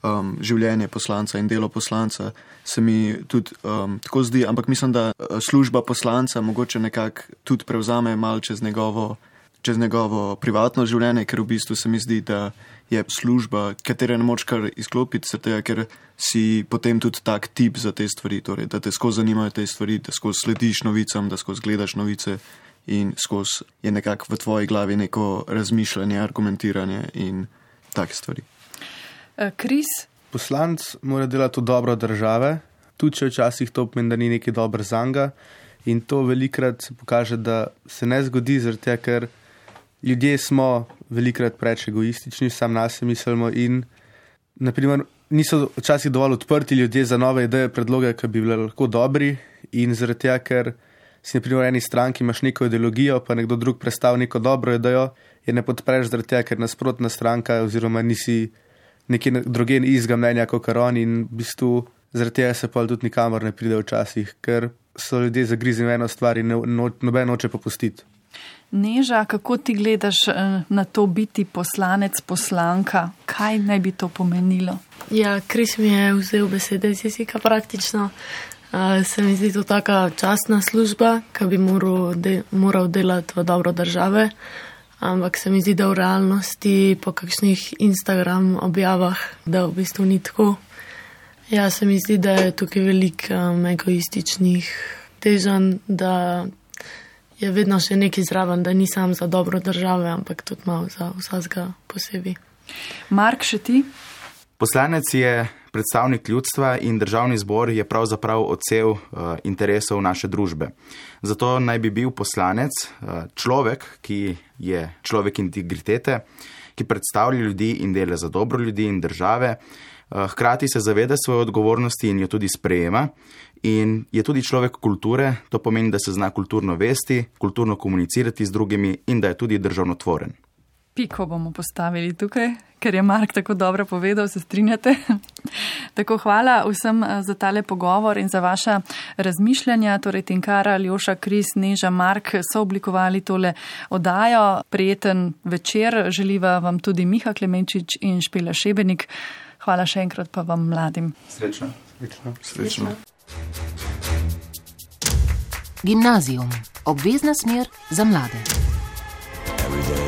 um, življenje poslanca in delo poslanca, se mi tudi um, tako zdi, ampak mislim, da uh, služba poslanca mogoče nekako tudi prevzame mal čez njegovo, čez njegovo privatno življenje, ker v bistvu se mi zdi, da je služba, katere ne moč kar izklopiti, zato ker si potem tudi tak tip za te stvari, torej, da te skozi zanimajo te stvari, da skozi slediš novicam, da skozi gledaš novice. In skozi je nekako v tvoji glavi neko razmišljanje, argumentiranje in take stvari. Kris. Poslanc mora delati v dobro države, tudi če včasih to pomeni, da ni neki dober za njega. In to velikrat se pokaže, da se ne zgodi, zato ker ljudje smo velikrat preveč egoistični, sam nas mislimo in naprimer, niso včasih dovolj odprti ljudje za nove ideje, predloge, ki bi bile lahko dobri. In zaradi tega, ker si naprimer v eni stranki imaš neko ideologijo, pa nekdo drug predstavlja neko dobro idejo, je ne podpreš zaradi tega, ker nasprotna stranka oziroma nisi nekje druge izga mnenja kot karon in v bistvu zaradi tega se pa tudi nikamor ne pride včasih, ker so ljudje zagrizni v eno stvar in no, noben noče popustiti. Neža, kako ti gledaš na to biti poslanec, poslanka? Kaj naj bi to pomenilo? Ja, Kris mi je vzel besede iz jezika praktično. Uh, se mi zdi to taka častna služba, ki bi moral, de, moral delati v dobro države ampak se mi zdi, da v realnosti po kakšnih Instagram objavah, da v bistvu ni tako. Ja, se mi zdi, da je tukaj veliko um, egoističnih težanj, da je vedno še nekaj zraven, da ni sam za dobro države, ampak tudi malo za vsega posebej. Mark, še ti? Poslanec je predstavnik ljudstva in državni zbor je pravzaprav odsev uh, interesov naše družbe. Zato naj bi bil poslanec uh, človek, ki je človek integritete, ki predstavlja ljudi in dela za dobro ljudi in države, uh, hkrati se zaveda svoje odgovornosti in jo tudi sprejema. In je tudi človek kulture, to pomeni, da se zna kulturno vesti, kulturno komunicirati z drugimi in da je tudi državnotvoren. Piko bomo postavili tukaj, ker je Mark tako dobro povedal, se strinjate. tako hvala vsem za tale pogovor in za vaša razmišljanja. Torej, Tinkara, Ljoša, Kris, Neža, Mark so oblikovali tole odajo. Prijeten večer želiva vam tudi Miha Klemenčič in Špela Šebenik. Hvala še enkrat pa vam mladim. Srečno. Srečno. Srečno. Gimnazijum, obvezna smer za mlade. Every day.